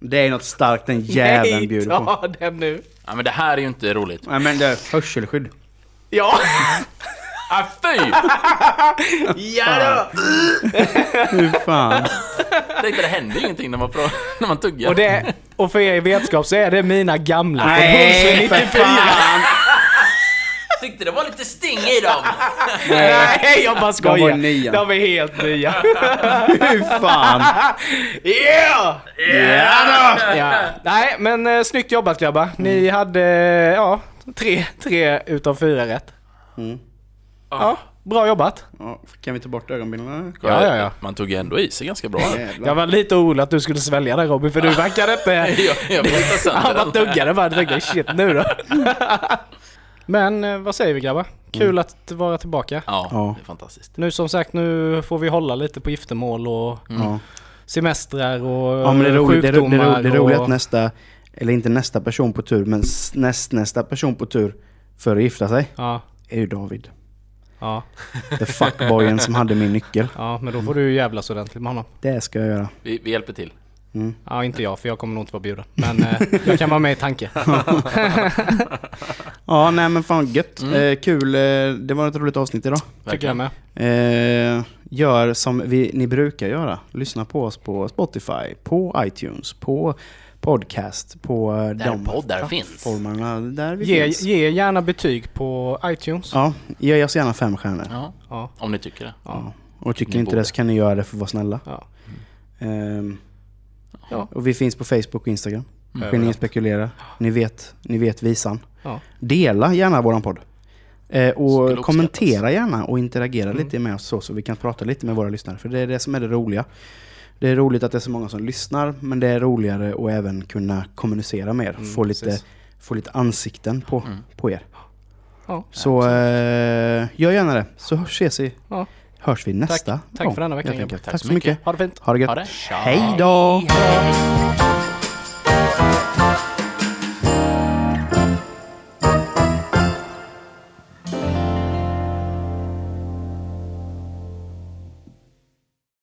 Det är något starkt den jäveln Nej, bjuder på. ta den nu. Ja, men det här är ju inte roligt. Nej men det är hörselskydd. Ja! Ah, fy! ja då! Hur fan? Tänkte det händer ingenting när man, prov- när man tuggar. Och, det, och för er vetskap så är det mina gamla Nej, för 94. fan! tyckte det var lite sting i dem. Nej, jag bara skojar. De var nya. De är helt nya. Hur fan? yeah! Ja då! Ja. Nej, men eh, snyggt jobbat grabbar. Ni hade, ja, tre, tre utav fyra rätt. Mm. Ja, bra jobbat. Ja, kan vi ta bort ögonbindlarna? Ja, ja, ja. Man tog ju ändå i sig ganska bra. Jävlar. Jag var lite orolig att du skulle svälja där Robin, för du verkade inte... jag, jag Han bara den. tuggade bara, jag tänkte shit nu då. Men eh, vad säger vi grabbar? Kul att vara tillbaka. Ja, Ja. det är fantastiskt. Nu som sagt, nu får vi hålla lite på giftermål och Ja. semestrar och ja men det är roligt, det är, ro- det är, ro- sjukdomar det är roligt och... att nästa, eller inte nästa person på tur, men näst, nästa person på tur för att gifta sig Ja, är ju David. ja, The fuckboyen som hade min nyckel. ja, men då får du jävlas ordentligt med honom. Det ska jag göra. Vi, vi hjälper till. Ja, inte jag, för jag kommer nog inte vara bjuden. Men eh, jag kan vara med i tanke. Ja, nej men fan gött. Mm. Eh, kul, eh, det var ett roligt avsnitt idag. Tycker jag med. Eh, gör som vi, ni brukar göra. Lyssna på oss på Spotify, på iTunes, på podcast, på eh, Där de poddar finns. plattformarna där vi Ge, finns. ge gärna betyg på iTunes. Ja, ge oss gärna fem stjärnor. Ja, Ja, om ni tycker det. Ja. Och tycker Ni ni inte borde. det så kan ni göra det för att vara snälla. ja. Ehm, Ja. Och vi finns på Facebook och Instagram. Mm. Geni spekulera. Ni vet, ni vet visan. Ja. Dela gärna våran podd. Eh, och kommentera gärna och interagera Mm. lite med oss så, så vi kan prata lite med våra lyssnare. För det är det som är det roliga. Det är roligt att det är så många som lyssnar, men det är roligare att även kunna kommunicera mer. Mm, få, lite, precis. få lite ansikten på, Mm. på er. Ja. Så eh, gör gärna det, så ses vi. Ja. Hörs vi nästa tack gång, för denna veckan, grabbar. Tack så mycket. Ha det fint. Ha det gött. Ha det. Hej då! Hej.